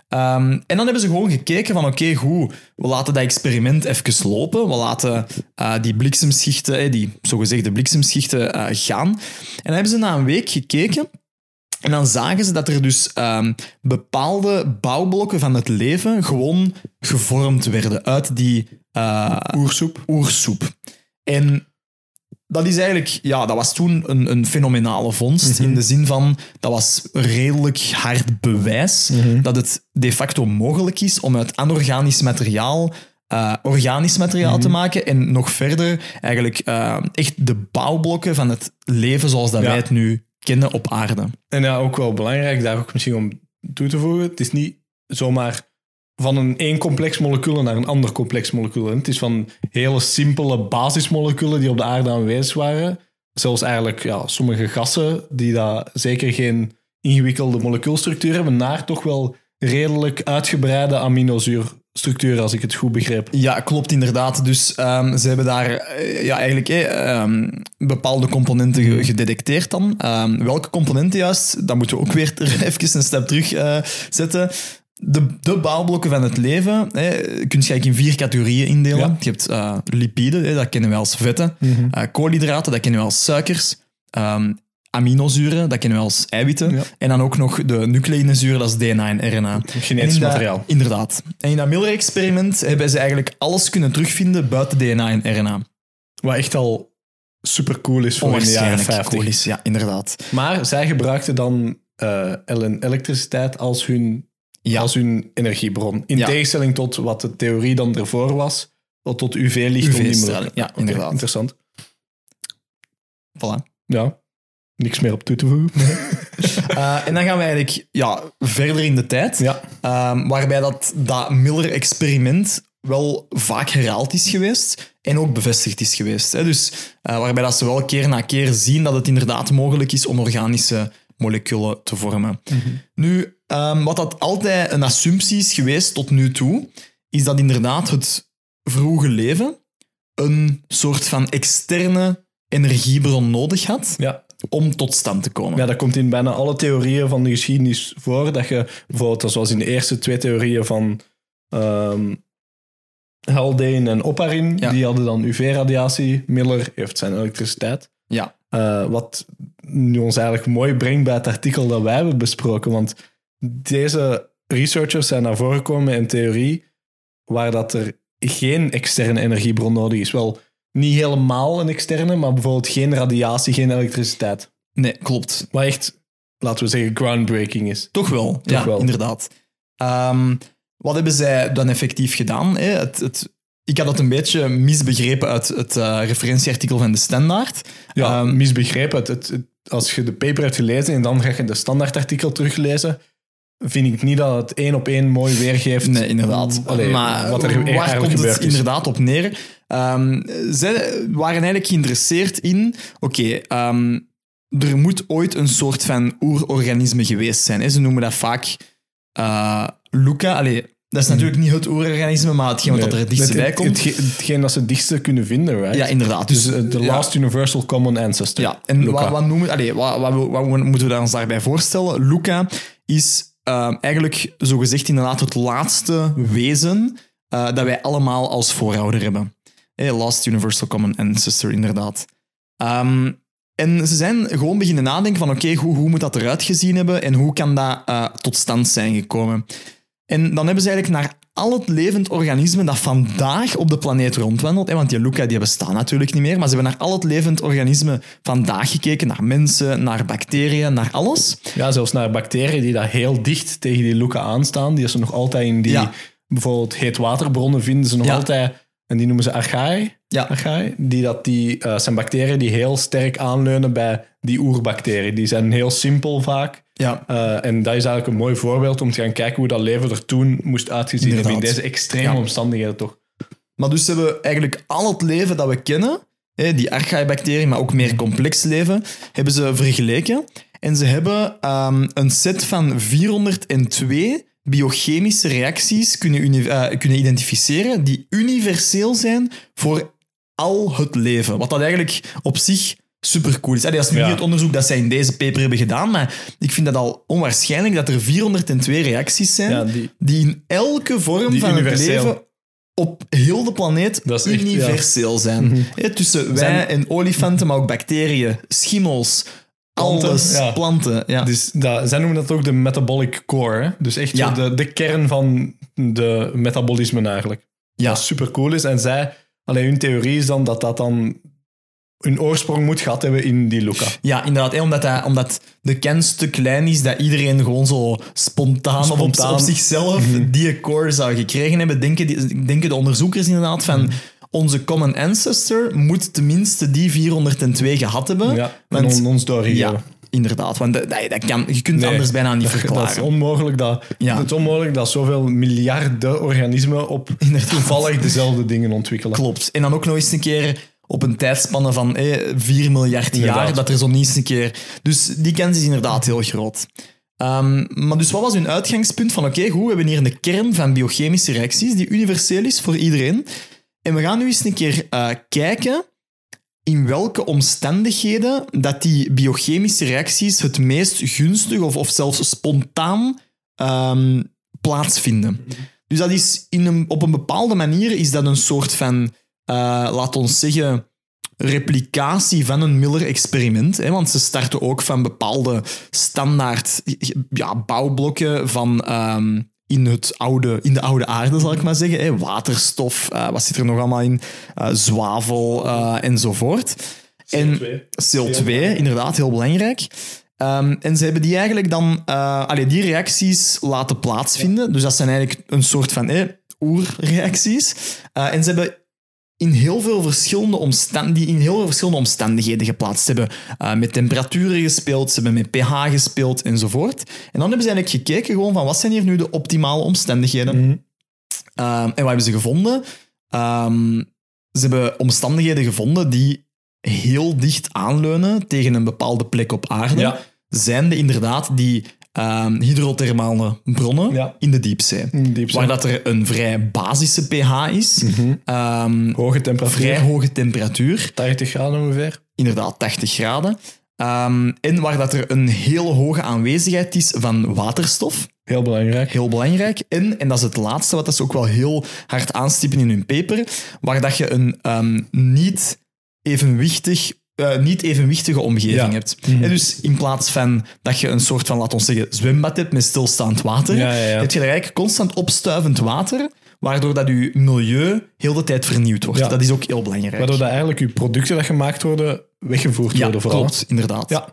[SPEAKER 2] Ehm, en dan hebben ze gewoon gekeken van oké, goed, we laten dat experiment even lopen. We laten eh, die bliksemschichten, die zogezegde bliksemschichten, eh, gaan. En dan hebben ze na een week gekeken en dan zagen ze dat er dus ehm, bepaalde bouwblokken van het leven gewoon gevormd werden uit die eh,
[SPEAKER 1] Oersoep.
[SPEAKER 2] oersoep. En dat is eigenlijk, ja, dat was toen een, een fenomenale vondst. In de zin van, dat was redelijk hard bewijs dat het de facto mogelijk is om uit anorganisch materiaal eh, organisch materiaal te maken. En nog verder eigenlijk eh, echt de bouwblokken van het leven zoals dat
[SPEAKER 1] Ja.
[SPEAKER 2] wij het nu kennen op aarde.
[SPEAKER 1] En ja, ook wel belangrijk, daar ook misschien om toe te voegen. Het is niet zomaar van een één complex moleculen naar een ander complex moleculen. Het is van hele simpele basismoleculen die op de aarde aanwezig waren. Zelfs eigenlijk ja, sommige gassen die daar zeker geen ingewikkelde molecuulstructuur hebben, naar toch wel redelijk uitgebreide aminozuurstructuren, als ik het goed begreep.
[SPEAKER 2] Ja, klopt inderdaad. Dus ehm, ze hebben daar eh, ja, eigenlijk eh, ehm, bepaalde componenten ge- gedetecteerd dan. Ehm, welke componenten juist, dat moeten we ook weer even een stap terug eh, zetten. De, de bouwblokken van het leven hè, kun je eigenlijk in vier categorieën indelen.
[SPEAKER 1] Ja.
[SPEAKER 2] Je hebt eh, lipiden, hè, dat kennen we als vetten. Eh, koolhydraten, dat kennen we als suikers. Ehm, aminozuren, dat kennen we als eiwitten.
[SPEAKER 1] Ja.
[SPEAKER 2] En dan ook nog de nucleïnezuren, dat is DNA en RNA.
[SPEAKER 1] Genetisch
[SPEAKER 2] En in dat-
[SPEAKER 1] materiaal.
[SPEAKER 2] Inderdaad. En in dat Miller-experiment hebben ze eigenlijk alles kunnen terugvinden buiten DNA en RNA.
[SPEAKER 1] Wat echt al super cool is voor in de jaren
[SPEAKER 2] Onwaarschijnlijk
[SPEAKER 1] 50.
[SPEAKER 2] cool is, ja, inderdaad.
[SPEAKER 1] Maar zij gebruikten dan ele- elektriciteit als hun,
[SPEAKER 2] Ja.
[SPEAKER 1] als hun energiebron. In
[SPEAKER 2] Ja.
[SPEAKER 1] tegenstelling tot wat de theorie dan ervoor was, tot, tot UV-licht. om die
[SPEAKER 2] UV-straling,
[SPEAKER 1] middelen.
[SPEAKER 2] ja, inderdaad.
[SPEAKER 1] Interessant.
[SPEAKER 2] Voilà.
[SPEAKER 1] Ja, niks meer op toe te voegen.
[SPEAKER 2] Eh, en dan gaan we eigenlijk ja, verder in de tijd.
[SPEAKER 1] ja.
[SPEAKER 2] Ehm, waarbij dat, dat Miller-experiment wel vaak herhaald is geweest en ook bevestigd is geweest. Hè. Dus eh, waarbij dat ze wel keer na keer zien dat het inderdaad mogelijk is om organische moleculen te vormen. Nu, ehm, wat dat altijd een assumptie is geweest tot nu toe, is dat inderdaad het vroege leven een soort van externe energiebron nodig had
[SPEAKER 1] Ja.
[SPEAKER 2] om tot stand te komen.
[SPEAKER 1] ja, dat komt in bijna alle theorieën van de geschiedenis voor. Dat je bijvoorbeeld, zoals in de eerste twee theorieën van ehm Haldane en Oparin,
[SPEAKER 2] Ja.
[SPEAKER 1] die hadden dan UV-radiatie. Miller heeft zijn elektriciteit.
[SPEAKER 2] Ja.
[SPEAKER 1] Eh, wat ons eigenlijk mooi brengt bij het artikel dat wij hebben besproken. Want deze researchers zijn naar voren gekomen een theorie waar dat er geen externe energiebron nodig is. Wel, niet helemaal een externe, maar bijvoorbeeld geen radiatie, geen elektriciteit.
[SPEAKER 2] Nee, klopt.
[SPEAKER 1] Wat echt, laten we zeggen, groundbreaking is.
[SPEAKER 2] Toch wel, ja,
[SPEAKER 1] wel.
[SPEAKER 2] inderdaad. Ehm, wat hebben zij dan effectief gedaan? Hè? Het, het, ik had het een beetje misbegrepen uit het eh, referentieartikel van de Standaard.
[SPEAKER 1] Ja,
[SPEAKER 2] Ehm,
[SPEAKER 1] misbegrepen. Het, het, het- als je de paper hebt gelezen en dan ga je de standaardartikel teruglezen, vind ik niet dat het één op één mooi weergeeft.
[SPEAKER 2] Nee, inderdaad.
[SPEAKER 1] Allee,
[SPEAKER 2] maar
[SPEAKER 1] wat er
[SPEAKER 2] waar
[SPEAKER 1] eigenlijk
[SPEAKER 2] komt het
[SPEAKER 1] is.
[SPEAKER 2] inderdaad op neer? Ehm, zij waren eigenlijk geïnteresseerd in... Oké, ehm, er moet ooit een soort van oerorganisme geweest zijn. Hè? Ze noemen dat vaak eh Luca. Allee, dat is natuurlijk niet het oerorganisme, maar hetgeen wat er het dichtst bij komt.
[SPEAKER 1] het, hetgeen dat ze het dichtste kunnen vinden, right?
[SPEAKER 2] ja, inderdaad.
[SPEAKER 1] Dus eh, de
[SPEAKER 2] ja.
[SPEAKER 1] last universal common ancestor.
[SPEAKER 2] Ja, en
[SPEAKER 1] Luca.
[SPEAKER 2] wat, wat, noemen, allee, wat, wat, wat moeten we ons daarbij voorstellen? Luca is ehm, eigenlijk zogezegd inderdaad het laatste wezen eh, dat wij allemaal als voorouder hebben. Hey, last Universal Common Ancestor, inderdaad. Ehm, en ze zijn gewoon beginnen nadenken van oké, hoe, hoe moet dat eruit gezien hebben en hoe kan dat eh, tot stand zijn gekomen? En dan hebben ze eigenlijk naar al het levend organisme dat vandaag op de planeet rondwandelt, hè, want die Luca die bestaan natuurlijk niet meer, maar ze hebben naar al het levend organisme vandaag gekeken, naar mensen, naar bacteriën, naar alles.
[SPEAKER 1] Ja, zelfs naar bacteriën die daar heel dicht tegen die Luca aanstaan, die ze nog altijd in die
[SPEAKER 2] Ja.
[SPEAKER 1] bijvoorbeeld heetwaterbronnen vinden ze nog
[SPEAKER 2] Ja.
[SPEAKER 1] altijd, en die noemen ze archae.
[SPEAKER 2] Ja.
[SPEAKER 1] die, dat die eh, zijn bacteriën die heel sterk aanleunen bij die oerbacteriën. Die zijn heel simpel vaak.
[SPEAKER 2] Ja,
[SPEAKER 1] Eh, en dat is eigenlijk een mooi voorbeeld om te gaan kijken hoe dat leven er toen moest uitgezien hebben in deze extreme
[SPEAKER 2] Ja.
[SPEAKER 1] omstandigheden toch.
[SPEAKER 2] Maar dus ze hebben eigenlijk al het leven dat we kennen, hè, die archaebacteriën, maar ook meer complex leven, hebben ze vergeleken. En ze hebben ehm, een set van 402 biochemische reacties kunnen, eh, kunnen identificeren die universeel zijn voor al het leven. Wat dat eigenlijk op zich super cool is. Allee, Dat is niet
[SPEAKER 1] Ja.
[SPEAKER 2] het onderzoek dat zij in deze paper hebben gedaan, maar ik vind dat al onwaarschijnlijk dat er 402 reacties zijn
[SPEAKER 1] Ja, die,
[SPEAKER 2] die in elke vorm van het leven op heel de planeet
[SPEAKER 1] echt,
[SPEAKER 2] universeel zijn. Hè, tussen wij en olifanten, maar ook bacteriën, schimmels,
[SPEAKER 1] Planten,
[SPEAKER 2] alles,
[SPEAKER 1] ja.
[SPEAKER 2] planten. Ja.
[SPEAKER 1] dus dat, zij noemen dat ook de metabolic core. Hè? Dus echt
[SPEAKER 2] Ja.
[SPEAKER 1] de, de kern van de metabolisme eigenlijk.
[SPEAKER 2] ja.
[SPEAKER 1] Wat super cool is. En zij, alleen hun theorie is dan dat dat dan hun oorsprong moet gehad hebben in die Luca.
[SPEAKER 2] ja, inderdaad. Hè, omdat, dat, omdat de kans te klein is dat iedereen gewoon zo spontaan, op, zichzelf die core zou gekregen hebben, denken, die, denken de onderzoekers inderdaad van... Onze common ancestor moet tenminste die 402 gehad hebben.
[SPEAKER 1] Ja,
[SPEAKER 2] want-
[SPEAKER 1] en ons doorgegeven.
[SPEAKER 2] Ja, inderdaad. Want dat, kan, je kunt het
[SPEAKER 1] Nee,
[SPEAKER 2] anders bijna niet
[SPEAKER 1] Dat is
[SPEAKER 2] verklaren.
[SPEAKER 1] onmogelijk dat,
[SPEAKER 2] Ja.
[SPEAKER 1] het is onmogelijk dat zoveel miljarden organismen op
[SPEAKER 2] Inderdaad.
[SPEAKER 1] toevallig dezelfde dingen ontwikkelen.
[SPEAKER 2] Klopt. En dan ook nog eens een keer op een tijdspanne van eh, 4 miljard jaar,
[SPEAKER 1] Inderdaad.
[SPEAKER 2] dat er zo niet eens een keer... Dus die kans is inderdaad heel groot. Ehm, maar dus wat was hun uitgangspunt van oké, goed, we hebben hier een kern van biochemische reacties die universeel is voor iedereen. En we gaan nu eens een keer eh, kijken in welke omstandigheden dat die biochemische reacties het meest gunstig of, of zelfs spontaan ehm, plaatsvinden. Dus dat is in een, op een bepaalde manier is dat een soort van, eh, laat ons zeggen, replicatie van een Miller-experiment. Want ze starten ook van bepaalde standaard ja, bouwblokken van... ehm, in, het oude, in de oude aarde, zal ik maar zeggen. Hè. Waterstof, eh, wat zit er nog allemaal in? Eh, zwavel eh, enzovoort. En CO2, inderdaad, heel belangrijk. Ehm, en ze hebben die eigenlijk dan, allee, die reacties laten plaatsvinden. Dus dat zijn eigenlijk een soort van eh, oerreacties. En ze hebben in heel veel verschillende omstand, die in heel veel verschillende omstandigheden geplaatst. Ze hebben eh, met temperaturen gespeeld, ze hebben met pH gespeeld enzovoort. En dan hebben ze eigenlijk gekeken gewoon van wat zijn hier nu de optimale omstandigheden. Ehm, en wat hebben ze gevonden? Ehm, ze hebben omstandigheden gevonden die heel dicht aanleunen tegen een bepaalde plek op aarde.
[SPEAKER 1] Ja.
[SPEAKER 2] Zijnde inderdaad die ehm, hydrothermale bronnen
[SPEAKER 1] Ja.
[SPEAKER 2] in de diepzee.
[SPEAKER 1] Diepzee.
[SPEAKER 2] Waar dat er een vrij basische pH is. Ehm,
[SPEAKER 1] Hoge temperatuur.
[SPEAKER 2] vrij hoge temperatuur.
[SPEAKER 1] 80 graden ongeveer.
[SPEAKER 2] Inderdaad, 80 graden. Ehm, en waar dat er een heel hoge aanwezigheid is van waterstof.
[SPEAKER 1] Heel belangrijk.
[SPEAKER 2] Heel belangrijk. En, en dat is het laatste wat ze ook wel heel hard aanstippen in hun paper, waar dat je een niet, evenwichtig, eh, niet evenwichtige omgeving
[SPEAKER 1] Ja.
[SPEAKER 2] hebt. En dus in plaats van dat je een soort van, laten we zeggen, zwembad hebt met stilstaand water,
[SPEAKER 1] Ja, ja, ja.
[SPEAKER 2] heb je er eigenlijk constant opstuivend water, waardoor dat je milieu heel de tijd vernieuwd wordt. Dat is ook heel belangrijk.
[SPEAKER 1] Waardoor dat eigenlijk je producten dat gemaakt worden, weggevoerd worden vooral.
[SPEAKER 2] klopt, inderdaad.
[SPEAKER 1] Ja.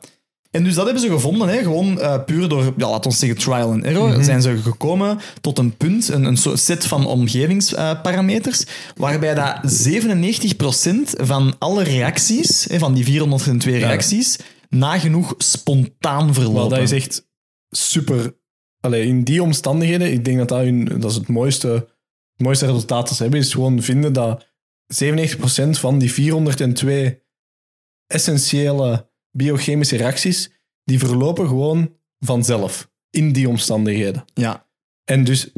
[SPEAKER 2] En dus dat hebben ze gevonden, hè, gewoon eh, puur door, ja, laten we zeggen, trial and error, zijn ze gekomen tot een punt, een, een soort set van omgevingsparameters, waarbij dat 97% van alle reacties, hè, van die 402 reacties, nagenoeg spontaan verlopen.
[SPEAKER 1] Maar dat is echt super. Allee, in die omstandigheden, ik denk dat dat, hun, dat is het mooiste, het mooiste resultaat dat ze hebben, is gewoon vinden dat 97% van die 402 essentiële biochemische reacties, die verlopen gewoon vanzelf in die omstandigheden.
[SPEAKER 2] Ja,
[SPEAKER 1] En dus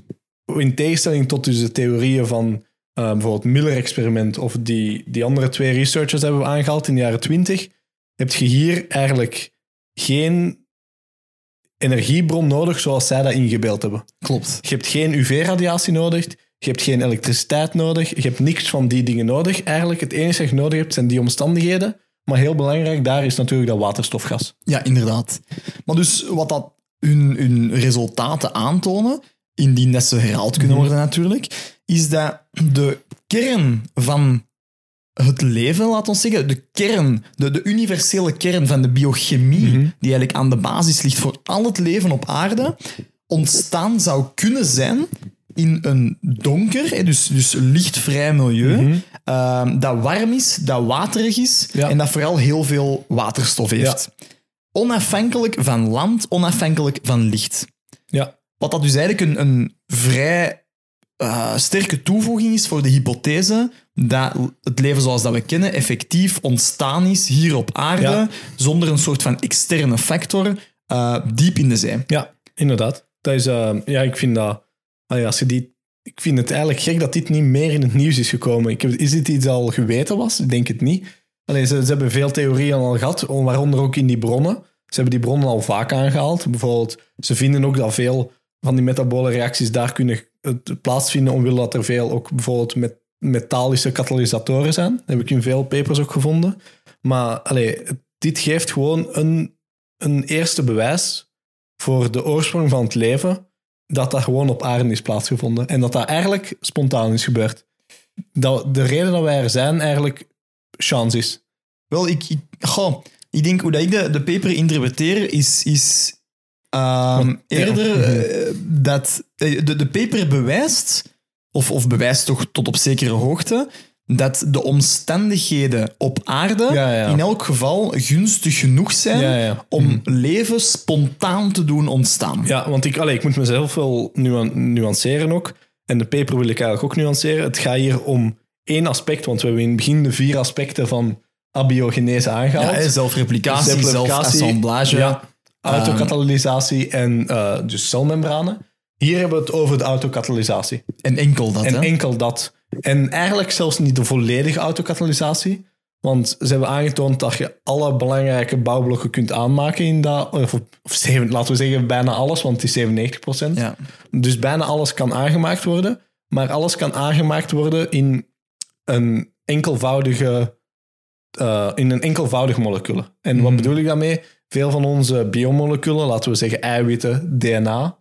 [SPEAKER 1] in tegenstelling tot dus de theorieën van eh, bijvoorbeeld Miller-experiment of die, die andere twee researchers hebben we aangehaald in de jaren 20, heb je hier eigenlijk geen energiebron nodig zoals zij dat ingebeeld hebben.
[SPEAKER 2] klopt.
[SPEAKER 1] Je hebt geen UV-radiatie nodig, je hebt geen elektriciteit nodig, je hebt niks van die dingen nodig. Eigenlijk het enige dat je nodig hebt zijn die omstandigheden. Maar heel belangrijk daar is natuurlijk dat waterstofgas.
[SPEAKER 2] Ja, inderdaad. Maar dus wat dat hun, hun resultaten aantonen, indien dat ze herhaald kunnen worden natuurlijk, is dat de kern van het leven, laten we zeggen, de kern, de, de universele kern van de biochemie, die eigenlijk aan de basis ligt voor al het leven op aarde, ontstaan zou kunnen zijn in een donker, dus, dus lichtvrij milieu, ehm, dat warm is, dat waterig is
[SPEAKER 1] Ja.
[SPEAKER 2] en dat vooral heel veel waterstof heeft. Onafhankelijk van land, onafhankelijk van licht.
[SPEAKER 1] Ja,
[SPEAKER 2] Wat dat dus eigenlijk een, een vrij eh, sterke toevoeging is voor de hypothese dat het leven zoals dat we kennen effectief ontstaan is hier op aarde,
[SPEAKER 1] Ja.
[SPEAKER 2] zonder een soort van externe factor, eh, diep in de zee.
[SPEAKER 1] Ja, inderdaad. Dat is, eh, ja, ik vind dat. Allee, als je die, ik vind het eigenlijk gek dat dit niet meer in het nieuws is gekomen. Ik heb, is dit iets al geweten was? Ik denk het niet. Allee, ze, ze hebben veel theorieën al gehad, waaronder ook in die bronnen. Ze hebben die bronnen al vaak aangehaald. Bijvoorbeeld, ze vinden ook dat veel van die metabole reacties daar kunnen plaatsvinden, omwille dat er veel ook bijvoorbeeld met metallische katalysatoren zijn. Dat heb ik in veel papers ook gevonden. Maar allee, dit geeft gewoon een, een eerste bewijs voor de oorsprong van het leven, dat dat gewoon op aarde is plaatsgevonden. En dat dat eigenlijk spontaan is gebeurd. Dat de reden dat wij er zijn eigenlijk chance is.
[SPEAKER 2] Wel, ik, ik, goh, ik denk hoe dat ik de, de paper interpreteer, is, is ehm,
[SPEAKER 1] Wat-
[SPEAKER 2] eerder
[SPEAKER 1] ja.
[SPEAKER 2] eh, dat eh, de, de paper bewijst, of, of bewijst toch tot op zekere hoogte, dat de omstandigheden op aarde
[SPEAKER 1] Ja, ja.
[SPEAKER 2] in elk geval gunstig genoeg zijn
[SPEAKER 1] Ja,
[SPEAKER 2] om leven spontaan te doen ontstaan.
[SPEAKER 1] Ja, want ik, allee, ik moet mezelf wel nuan- nuanceren ook. En de paper wil ik eigenlijk ook nuanceren. Het gaat hier om één aspect, want we hebben in het begin de vier aspecten van abiogenese aangehaald.
[SPEAKER 2] Ja, zelfreplicatie, zelfassemblage.
[SPEAKER 1] Ja, autokatalysatie en eh, dus celmembranen. Hier hebben we het over de autokatalysatie.
[SPEAKER 2] En enkel dat.
[SPEAKER 1] En
[SPEAKER 2] hè?
[SPEAKER 1] enkel dat. En eigenlijk zelfs niet de volledige autokatalysatie. Want ze hebben aangetoond dat je alle belangrijke bouwblokken kunt aanmaken in dat. Of, of zeven- laten we zeggen bijna alles, want het is 97%.
[SPEAKER 2] Ja.
[SPEAKER 1] Dus bijna alles kan aangemaakt worden. Maar alles kan aangemaakt worden in een enkelvoudige eh, in een enkelvoudig moleculen. En wat bedoel ik daarmee? Veel van onze biomoleculen, laten we zeggen eiwitten, DNA,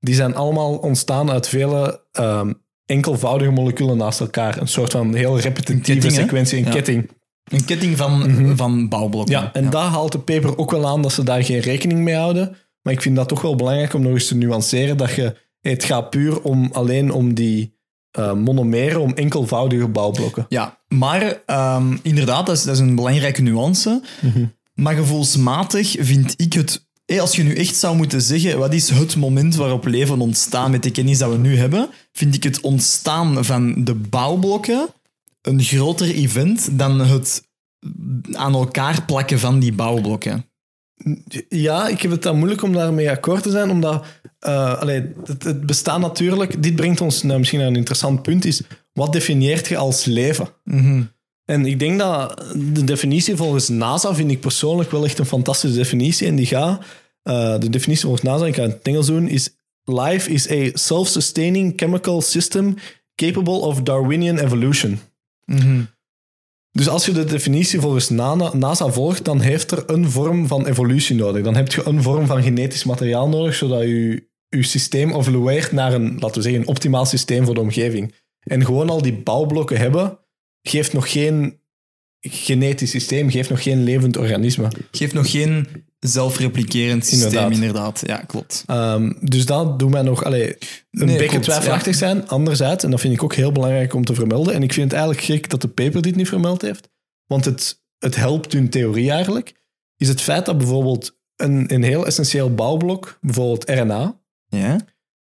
[SPEAKER 1] die zijn allemaal ontstaan uit vele ehm, enkelvoudige moleculen naast elkaar. Een soort van heel repetitieve
[SPEAKER 2] ketting,
[SPEAKER 1] sequentie, een
[SPEAKER 2] Ja.
[SPEAKER 1] ketting.
[SPEAKER 2] Een ketting van, van bouwblokken.
[SPEAKER 1] Ja, en daar haalt de paper ook wel aan dat ze daar geen rekening mee houden. Maar ik vind dat toch wel belangrijk om nog eens te nuanceren dat je, het gaat puur om alleen om die eh, monomeren, om enkelvoudige bouwblokken.
[SPEAKER 2] Ja, maar ehm, inderdaad, dat is, dat is een belangrijke nuance. Maar gevoelsmatig vind ik het... hé, als je nu echt zou moeten zeggen, wat is het moment waarop leven ontstaat met de kennis dat we nu hebben, vind ik het ontstaan van de bouwblokken een groter event dan het aan elkaar plakken van die bouwblokken.
[SPEAKER 1] Ja, ik heb het dan moeilijk om daarmee akkoord te zijn, omdat allee, het, het bestaat natuurlijk... Dit brengt ons nou, misschien naar een interessant punt, is wat definieert je als leven? En ik denk dat de definitie volgens NASA vind ik persoonlijk wel echt een fantastische definitie. En die gaat, eh, de definitie volgens NASA, ik ga het in het Engels doen, is life is a self-sustaining chemical system capable of Darwinian evolution. Dus als je de definitie volgens Na- NASA volgt, dan heeft er een vorm van evolutie nodig. Dan heb je een vorm van genetisch materiaal nodig, zodat je je systeem evolueert naar een, laten we zeggen, een optimaal systeem voor de omgeving. En gewoon al die bouwblokken hebben, geeft nog geen genetisch systeem, geeft nog geen levend organisme.
[SPEAKER 2] Geeft nog geen zelfreplikerend systeem, inderdaad.
[SPEAKER 1] Inderdaad.
[SPEAKER 2] Ja, klopt.
[SPEAKER 1] Um, dus dat doet mij nog allee, een
[SPEAKER 2] Nee,
[SPEAKER 1] beetje twijfelachtig zijn. Anderzijds, en dat vind ik ook heel belangrijk om te vermelden, en ik vind het eigenlijk gek dat de paper dit niet vermeld heeft, want het, het helpt hun theorie eigenlijk, is het feit dat bijvoorbeeld een, een heel essentieel bouwblok, bijvoorbeeld RNA,
[SPEAKER 2] Ja?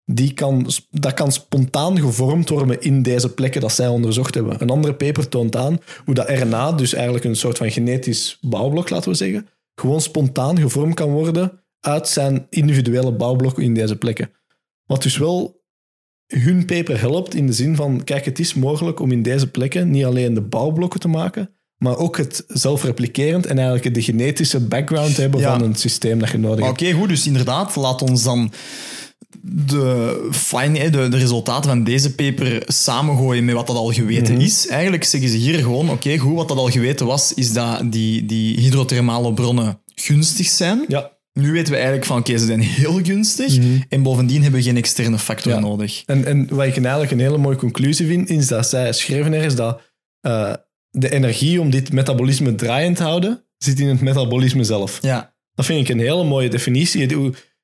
[SPEAKER 1] Die kan, dat kan spontaan gevormd worden in deze plekken dat zij onderzocht hebben. Een andere paper toont aan hoe dat RNA, dus eigenlijk een soort van genetisch bouwblok, laten we zeggen, gewoon spontaan gevormd kan worden uit zijn individuele bouwblokken in deze plekken. Wat dus wel hun paper helpt in de zin van, kijk, het is mogelijk om in deze plekken niet alleen de bouwblokken te maken, maar ook het zelfreplikerend en eigenlijk de genetische background hebben
[SPEAKER 2] Ja.
[SPEAKER 1] van een systeem dat je nodig
[SPEAKER 2] Oké,
[SPEAKER 1] hebt.
[SPEAKER 2] goed. Dus inderdaad, laat ons dan de, fine, hè, de, de resultaten van deze paper samengooien met wat dat al geweten
[SPEAKER 1] Mhm.
[SPEAKER 2] is. Eigenlijk zeggen ze hier gewoon, oké, goed, wat dat al geweten was, is dat die, die hydrothermale bronnen gunstig zijn.
[SPEAKER 1] Ja,
[SPEAKER 2] Nu weten we eigenlijk van, oké, ze zijn heel gunstig. En bovendien hebben we geen externe factor
[SPEAKER 1] Ja.
[SPEAKER 2] nodig.
[SPEAKER 1] En, en wat ik eigenlijk een hele mooie conclusie vind, is dat zij schreven er is dat eh, de energie om dit metabolisme draaiend te houden, zit in het metabolisme zelf.
[SPEAKER 2] Ja,
[SPEAKER 1] Dat vind ik een hele mooie definitie.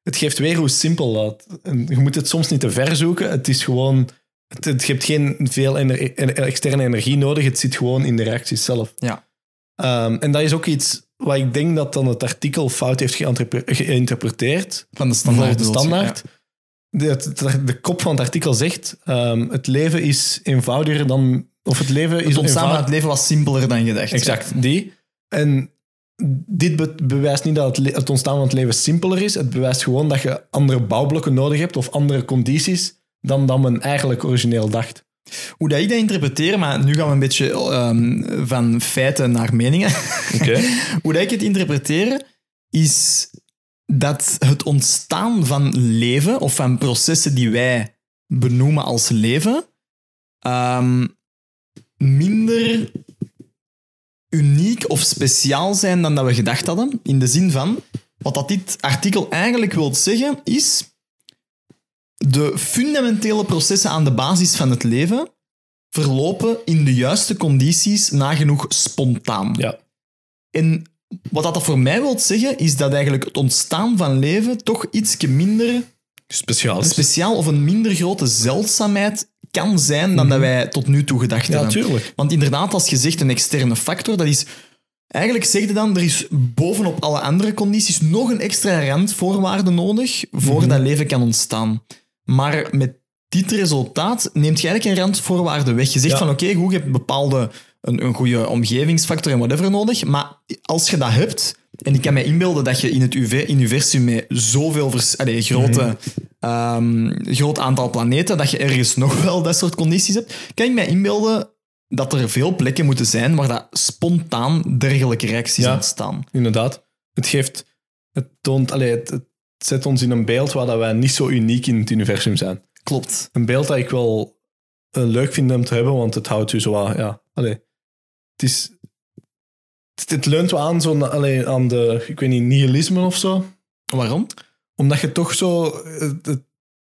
[SPEAKER 1] Het, het geeft weer hoe simpel dat. En je moet het soms niet te ver zoeken. Het is gewoon. Het, het, je hebt geen veel ener- externe energie nodig. Het zit gewoon in de reacties zelf.
[SPEAKER 2] ja.
[SPEAKER 1] Ehm, en dat is ook iets wat ik denk dat dan het artikel fout heeft geïnterpre- geïnterpreteerd.
[SPEAKER 2] van de standaard.
[SPEAKER 1] De
[SPEAKER 2] je,
[SPEAKER 1] het- kop van het artikel zegt: ehm, het leven is eenvoudiger dan. Of het leven
[SPEAKER 2] ja.
[SPEAKER 1] is
[SPEAKER 2] Het ontstaan het leven was simpeler dan gedacht.
[SPEAKER 1] Exact, die. En dit be- bewijst niet dat het, ontstaan van het leven simpeler is. Het bewijst gewoon dat je andere bouwblokken nodig hebt of andere condities dan dat men eigenlijk origineel dacht.
[SPEAKER 2] Hoe dat ik dat interpreteer, maar nu gaan we een beetje ehm, van feiten naar meningen.
[SPEAKER 1] Oké.
[SPEAKER 2] Hoe dat ik het interpreteer, is dat het ontstaan van leven, of van processen die wij benoemen als leven, ehm, minder uniek of speciaal zijn dan dat we gedacht hadden. In de zin van, wat dat dit artikel eigenlijk wil zeggen, is de fundamentele processen aan de basis van het leven verlopen in de juiste condities nagenoeg spontaan.
[SPEAKER 1] Ja.
[SPEAKER 2] En wat dat voor mij wil zeggen, is dat eigenlijk het ontstaan van leven toch iets minder
[SPEAKER 1] Speciaal.
[SPEAKER 2] speciaal of een minder grote zeldzaamheid kan zijn dan dat wij tot nu toe gedacht
[SPEAKER 1] Ja,
[SPEAKER 2] hebben.
[SPEAKER 1] tuurlijk.
[SPEAKER 2] Want inderdaad, als je zegt een externe factor, dat is... Eigenlijk zeg je dan, er is bovenop alle andere condities nog een extra randvoorwaarde nodig voor dat leven kan ontstaan. Maar met dit resultaat neemt je eigenlijk een randvoorwaarde weg. Je zegt
[SPEAKER 1] Ja.
[SPEAKER 2] van, oké, goed, je hebt bepaalde... Een, een goede omgevingsfactor en whatever nodig, maar als je dat hebt... En ik kan me inbeelden dat je in het universum met zoveel allee, grote, ehm, groot aantal planeten, dat je ergens nog wel dat soort condities hebt, kan ik mij inbeelden dat er veel plekken moeten zijn waar dat spontaan dergelijke reacties
[SPEAKER 1] Ja.
[SPEAKER 2] ontstaan.
[SPEAKER 1] Inderdaad. Het geeft... Het toont... Allee, het, het zet ons in een beeld waar dat wij niet zo uniek in het universum zijn.
[SPEAKER 2] Klopt.
[SPEAKER 1] Een beeld dat ik wel eh, leuk vind om te hebben, want het houdt u zo... wat- Ja, allee, het is... Het, het leunt wel aan, zo, allee, aan de, ik weet niet, nihilisme of zo.
[SPEAKER 2] Waarom?
[SPEAKER 1] Omdat je toch zo... Het,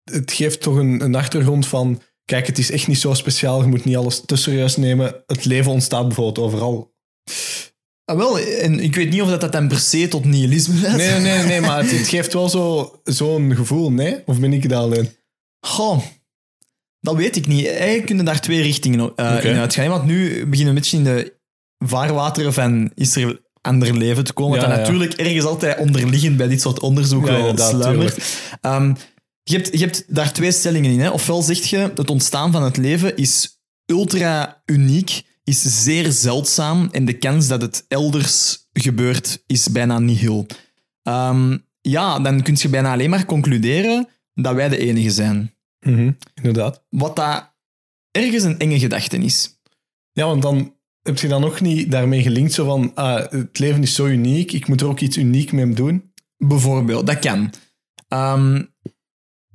[SPEAKER 1] het, geeft toch een, een achtergrond van... Kijk, het is echt niet zo speciaal. Je moet niet alles te serieus nemen. Het leven ontstaat bijvoorbeeld overal.
[SPEAKER 2] Ah, wel, en ik weet niet of dat, dat dan per se tot nihilisme leidt.
[SPEAKER 1] Nee, nee, nee, maar het, het geeft wel zo- zo'n gevoel, nee? Of ben ik daar alleen?
[SPEAKER 2] Goh, dat weet ik niet. Eigenlijk kunnen daar twee richtingen
[SPEAKER 1] Oké.
[SPEAKER 2] in uitgaan. Want nu beginnen we een beetje in de vaarwateren van is er ander leven te komen.
[SPEAKER 1] Ja,
[SPEAKER 2] dat
[SPEAKER 1] ja.
[SPEAKER 2] natuurlijk ergens altijd onderliggend bij dit soort onderzoek
[SPEAKER 1] Ja,
[SPEAKER 2] wel sluimert. Ehm, je, hebt, je hebt daar twee stellingen in. Hè. Ofwel zeg je, het ontstaan van het leven is ultra uniek, is zeer zeldzaam en de kans dat het elders gebeurt is bijna nihil. Ehm ja, dan kun je bijna alleen maar concluderen dat wij de enige zijn.
[SPEAKER 1] Mhm, inderdaad.
[SPEAKER 2] Wat dat ergens een enge gedachte is.
[SPEAKER 1] Ja, want dan heb je dan ook niet daarmee gelinkt zo van ah, het leven is zo uniek, ik moet er ook iets uniek mee doen.
[SPEAKER 2] Bijvoorbeeld, dat kan. Ehm,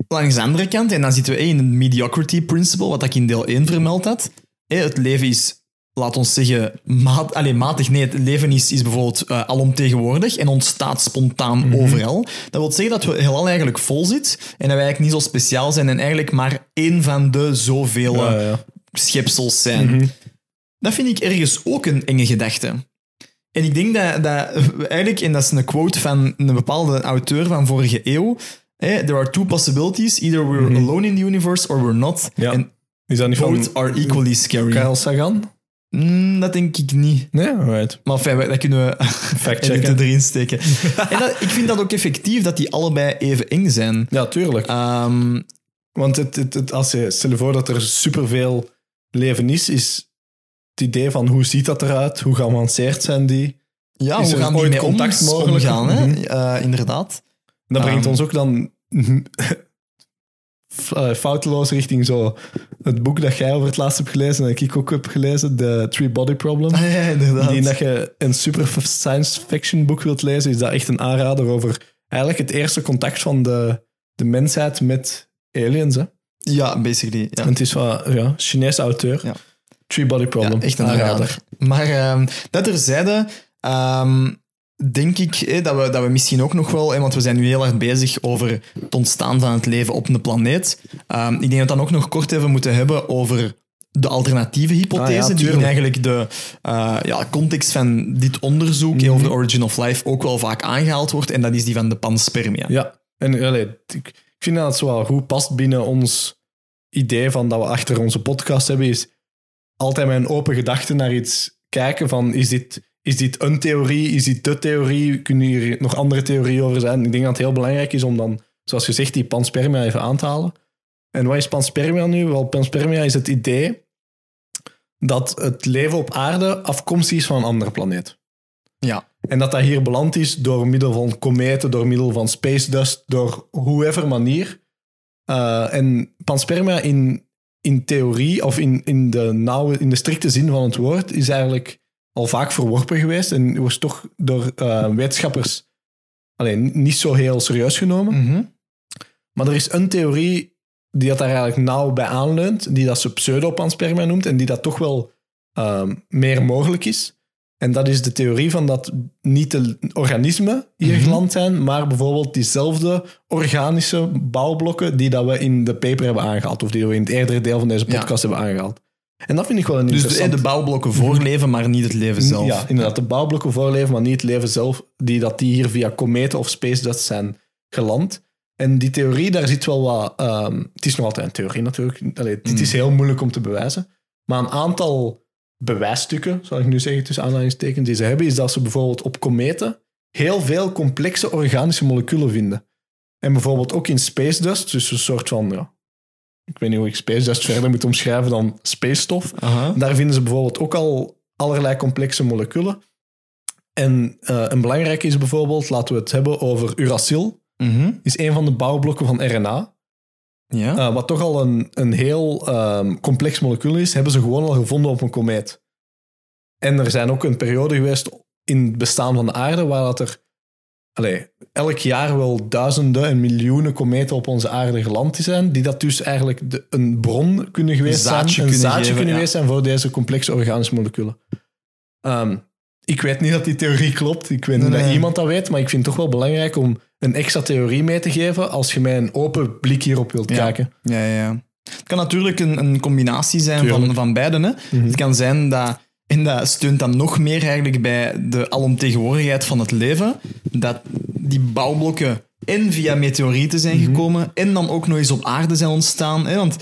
[SPEAKER 2] langs de andere kant, en dan zitten we eh, in het mediocrity principle, wat ik in deel 1 vermeld had. Eh, Het leven is, laat ons zeggen, maat, allez, matig. Nee, het leven is, is bijvoorbeeld eh, alomtegenwoordig en ontstaat spontaan overal. Dat wil zeggen dat we heelal eigenlijk vol zit en dat wij eigenlijk niet zo speciaal zijn en eigenlijk maar één van de zoveel
[SPEAKER 1] Ja, ja.
[SPEAKER 2] schepsels zijn. Dat vind ik ergens ook een enge gedachte. En ik denk dat, dat eigenlijk, en dat is een quote van een bepaalde auteur van vorige eeuw, there are two possibilities, either we're alone in the universe or we're not.
[SPEAKER 1] Ja.
[SPEAKER 2] En
[SPEAKER 1] Is dat niet
[SPEAKER 2] both
[SPEAKER 1] van
[SPEAKER 2] are equally scary.
[SPEAKER 1] Carl Sagan?
[SPEAKER 2] Mm, dat denk ik niet.
[SPEAKER 1] Nee, alright.
[SPEAKER 2] Maar enfin, dat kunnen we
[SPEAKER 1] Fact-checken.
[SPEAKER 2] erin steken. en dat, ik vind dat ook effectief, dat die allebei even eng zijn.
[SPEAKER 1] Ja, tuurlijk.
[SPEAKER 2] Ehm,
[SPEAKER 1] Want het, het, het, als je, stel je voor dat er superveel leven is, is het idee van hoe ziet dat eruit, hoe geavanceerd zijn die.
[SPEAKER 2] ja,
[SPEAKER 1] Is
[SPEAKER 2] hoe gaan die mee
[SPEAKER 1] contact mogelijk?
[SPEAKER 2] omgaan? Hè?
[SPEAKER 1] Mhm.
[SPEAKER 2] Eh, inderdaad.
[SPEAKER 1] En dat brengt
[SPEAKER 2] Ehm.
[SPEAKER 1] ons ook dan eh, foutloos richting zo het boek dat jij over het laatst hebt gelezen en dat ik ook heb gelezen, The Three Body Problem.
[SPEAKER 2] Ah, ja, inderdaad.
[SPEAKER 1] Die dat je een super science fiction boek wilt lezen, is dat echt een aanrader over eigenlijk het eerste contact van de, de mensheid met aliens. Hè?
[SPEAKER 2] Ja, basically. Ja.
[SPEAKER 1] En het is van ja, Chinese auteur.
[SPEAKER 2] Ja.
[SPEAKER 1] Three Body Problem.
[SPEAKER 2] Ja, echt een aanrader. Maar ehm, dat terzijde, ehm denk ik eh, dat, we, dat we misschien ook nog wel, eh, want we zijn nu heel erg bezig over het ontstaan van het leven op een planeet. Ehm, ik denk dat we dan ook nog kort even moeten hebben over de alternatieve hypothese,
[SPEAKER 1] Ah, ja,
[SPEAKER 2] die eigenlijk de eh, ja, context van dit onderzoek over de origin of life ook wel vaak aangehaald wordt, en dat is die van de panspermia.
[SPEAKER 1] Ja, en allee, ik, ik vind dat het zo wel goed past binnen ons idee van dat we achter onze podcast hebben, is altijd met een open gedachte naar iets kijken van is dit, is dit een theorie, is dit de theorie, kunnen hier nog andere theorieën over zijn? Ik denk dat het heel belangrijk is om dan, zoals gezegd, die panspermia even aan te halen. En wat is panspermia nu? Wel, panspermia is het idee dat het leven op aarde afkomstig is van een andere planeet.
[SPEAKER 2] Ja.
[SPEAKER 1] En dat dat hier beland is door middel van kometen, door middel van space dust, door whoever manier. Eh, en panspermia in, in theorie, of in, in, de nauwe, in de strikte zin van het woord, is eigenlijk al vaak verworpen geweest en was toch door eh, wetenschappers alleen niet zo heel serieus genomen.
[SPEAKER 2] Mhm.
[SPEAKER 1] Maar er is een theorie die dat daar eigenlijk nauw bij aanleunt, die dat ze pseudopanspermia noemt en die dat toch wel ehm, meer mogelijk is. En dat is de theorie van dat niet de organismen hier
[SPEAKER 2] Mhm.
[SPEAKER 1] geland zijn, maar bijvoorbeeld diezelfde organische bouwblokken die dat we in de paper hebben aangehaald, of die we in het eerdere deel van deze
[SPEAKER 2] Ja.
[SPEAKER 1] podcast hebben aangehaald. En dat vind ik wel een
[SPEAKER 2] Dus de,
[SPEAKER 1] interessant...
[SPEAKER 2] de bouwblokken voorleven, maar niet het leven zelf.
[SPEAKER 1] Ja, inderdaad. De bouwblokken voorleven, maar niet het leven zelf, die, dat die hier via kometen of space dust zijn geland. En die theorie, daar zit wel wat... ehm, het is nog altijd een theorie natuurlijk. Allee, dit is heel moeilijk om te bewijzen. Maar een aantal bewijsstukken, zal ik nu zeggen tussen aanhalingstekens, die ze hebben, is dat ze bijvoorbeeld op kometen heel veel complexe organische moleculen vinden. En bijvoorbeeld ook in space dust, dus een soort van... Ja, ik weet niet hoe ik space dust verder moet omschrijven dan space stof.
[SPEAKER 2] Aha.
[SPEAKER 1] Daar vinden ze bijvoorbeeld ook al allerlei complexe moleculen. En eh, een belangrijke is bijvoorbeeld, laten we het hebben over uracil.
[SPEAKER 2] Mhm.
[SPEAKER 1] is een van de bouwblokken van RNA.
[SPEAKER 2] Ja.
[SPEAKER 1] Eh, wat toch al een, een heel ehm, complex molecuul is, hebben ze gewoon al gevonden op een komeet. En er zijn ook een periode geweest in het bestaan van de aarde waar dat er allee, elk jaar wel duizenden en miljoenen kometen op onze aarde geland zijn, die dat dus eigenlijk de, een bron kunnen geweest zijn, een
[SPEAKER 2] kunnen
[SPEAKER 1] zaadje
[SPEAKER 2] geven,
[SPEAKER 1] kunnen
[SPEAKER 2] ja.
[SPEAKER 1] geweest zijn voor deze complexe organische moleculen. Ehm, ik weet niet dat die theorie klopt. Ik weet niet
[SPEAKER 2] Nee,
[SPEAKER 1] dat iemand dat weet, maar ik vind het toch wel belangrijk om een extra theorie mee te geven als je mij een open blik hierop wilt
[SPEAKER 2] Ja.
[SPEAKER 1] kijken.
[SPEAKER 2] Ja, ja, ja. Het kan natuurlijk een, een combinatie zijn van,
[SPEAKER 1] Tuurlijk.
[SPEAKER 2] van beide. Hè. Het kan zijn dat, en dat steunt dan nog meer eigenlijk bij de alomtegenwoordigheid van het leven, dat die bouwblokken en via meteorieten zijn gekomen en dan ook nog eens op aarde zijn ontstaan. Hè. Want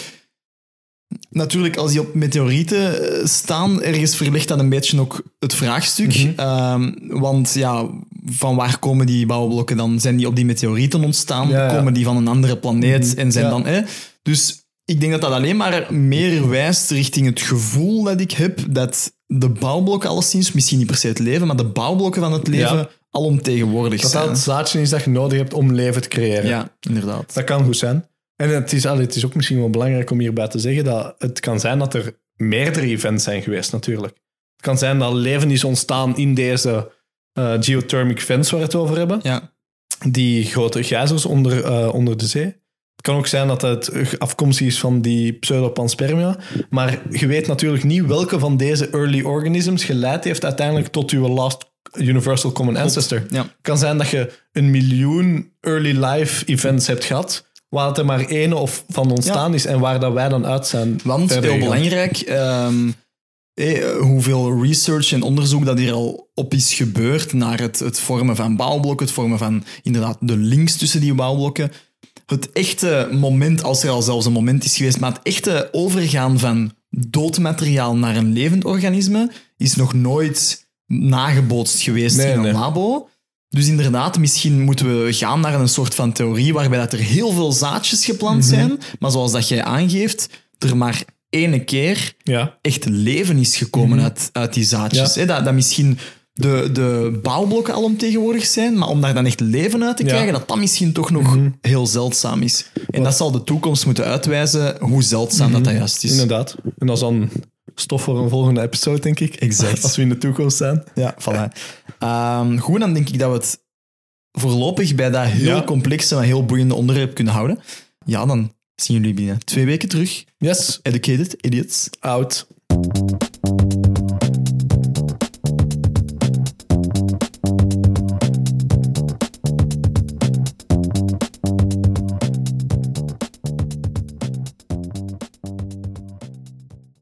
[SPEAKER 2] natuurlijk, als die op meteorieten eh, staan, ergens verlicht dat een beetje ook het vraagstuk. Ehm, want ja, van waar komen die bouwblokken dan? Zijn die op die meteorieten ontstaan?
[SPEAKER 1] Ja, ja.
[SPEAKER 2] Komen die van een andere planeet en zijn
[SPEAKER 1] Ja.
[SPEAKER 2] dan... Hè? Dus ik denk dat dat alleen maar meer wijst richting het gevoel dat ik heb dat de bouwblokken alleszins, misschien niet per se het leven, maar de bouwblokken van het leven alomtegenwoordig
[SPEAKER 1] Dat
[SPEAKER 2] zijn.
[SPEAKER 1] dat het zaadje is dat je nodig hebt om leven te creëren.
[SPEAKER 2] Ja, inderdaad.
[SPEAKER 1] Dat kan goed zijn. En het is, allee, het is ook misschien wel belangrijk om hierbij te zeggen dat het kan zijn dat er meerdere events zijn geweest, natuurlijk. Het kan zijn dat leven is ontstaan in deze eh, geothermic vents waar we het over hebben.
[SPEAKER 2] Ja.
[SPEAKER 1] Die grote gijzers onder, eh, onder de zee. Het kan ook zijn dat het afkomstig is van die pseudopanspermia. Maar je weet natuurlijk niet welke van deze early organisms geleid heeft uiteindelijk tot uw last universal common ancestor.
[SPEAKER 2] Ja.
[SPEAKER 1] Het kan zijn dat je een miljoen early life events hebt gehad, waar het er maar één of van ontstaan is en waar dat wij dan uit zijn.
[SPEAKER 2] Want, heel belangrijk, ehm, eh, hoeveel research en onderzoek dat hier al op is gebeurd naar het, het vormen van bouwblokken, het vormen van inderdaad de links tussen die bouwblokken. Het echte moment, als er al zelfs een moment is geweest, maar het echte overgaan van doodmateriaal naar een levend organisme is nog nooit nagebootst geweest
[SPEAKER 1] Nee,
[SPEAKER 2] in een
[SPEAKER 1] nee.
[SPEAKER 2] labo. Dus inderdaad, misschien moeten we gaan naar een soort van theorie waarbij dat er heel veel zaadjes geplant
[SPEAKER 1] Mhm.
[SPEAKER 2] zijn, maar zoals dat jij aangeeft, er maar ene keer
[SPEAKER 1] Ja,
[SPEAKER 2] echt leven is gekomen uit, uit die zaadjes.
[SPEAKER 1] Mhm. Ja.
[SPEAKER 2] Dat, dat misschien de, de bouwblokken alomtegenwoordig zijn, maar om daar dan echt leven uit te
[SPEAKER 1] Ja. Mhm.
[SPEAKER 2] krijgen, dat dat misschien toch nog heel zeldzaam is. En dat zal de toekomst moeten uitwijzen hoe zeldzaam dat, dat juist is.
[SPEAKER 1] inderdaad. En dat is dan stof voor een volgende episode, denk ik.
[SPEAKER 2] Exact.
[SPEAKER 1] Als we in de toekomst zijn.
[SPEAKER 2] Ja, voilà. Ehm, goed, dan denk ik dat we het voorlopig bij dat heel
[SPEAKER 1] Ja.
[SPEAKER 2] complexe, maar heel boeiende onderwerp kunnen houden. Ja, dan zien jullie binnen twee weken terug.
[SPEAKER 1] Yes,
[SPEAKER 2] Educated Idiots.
[SPEAKER 1] out.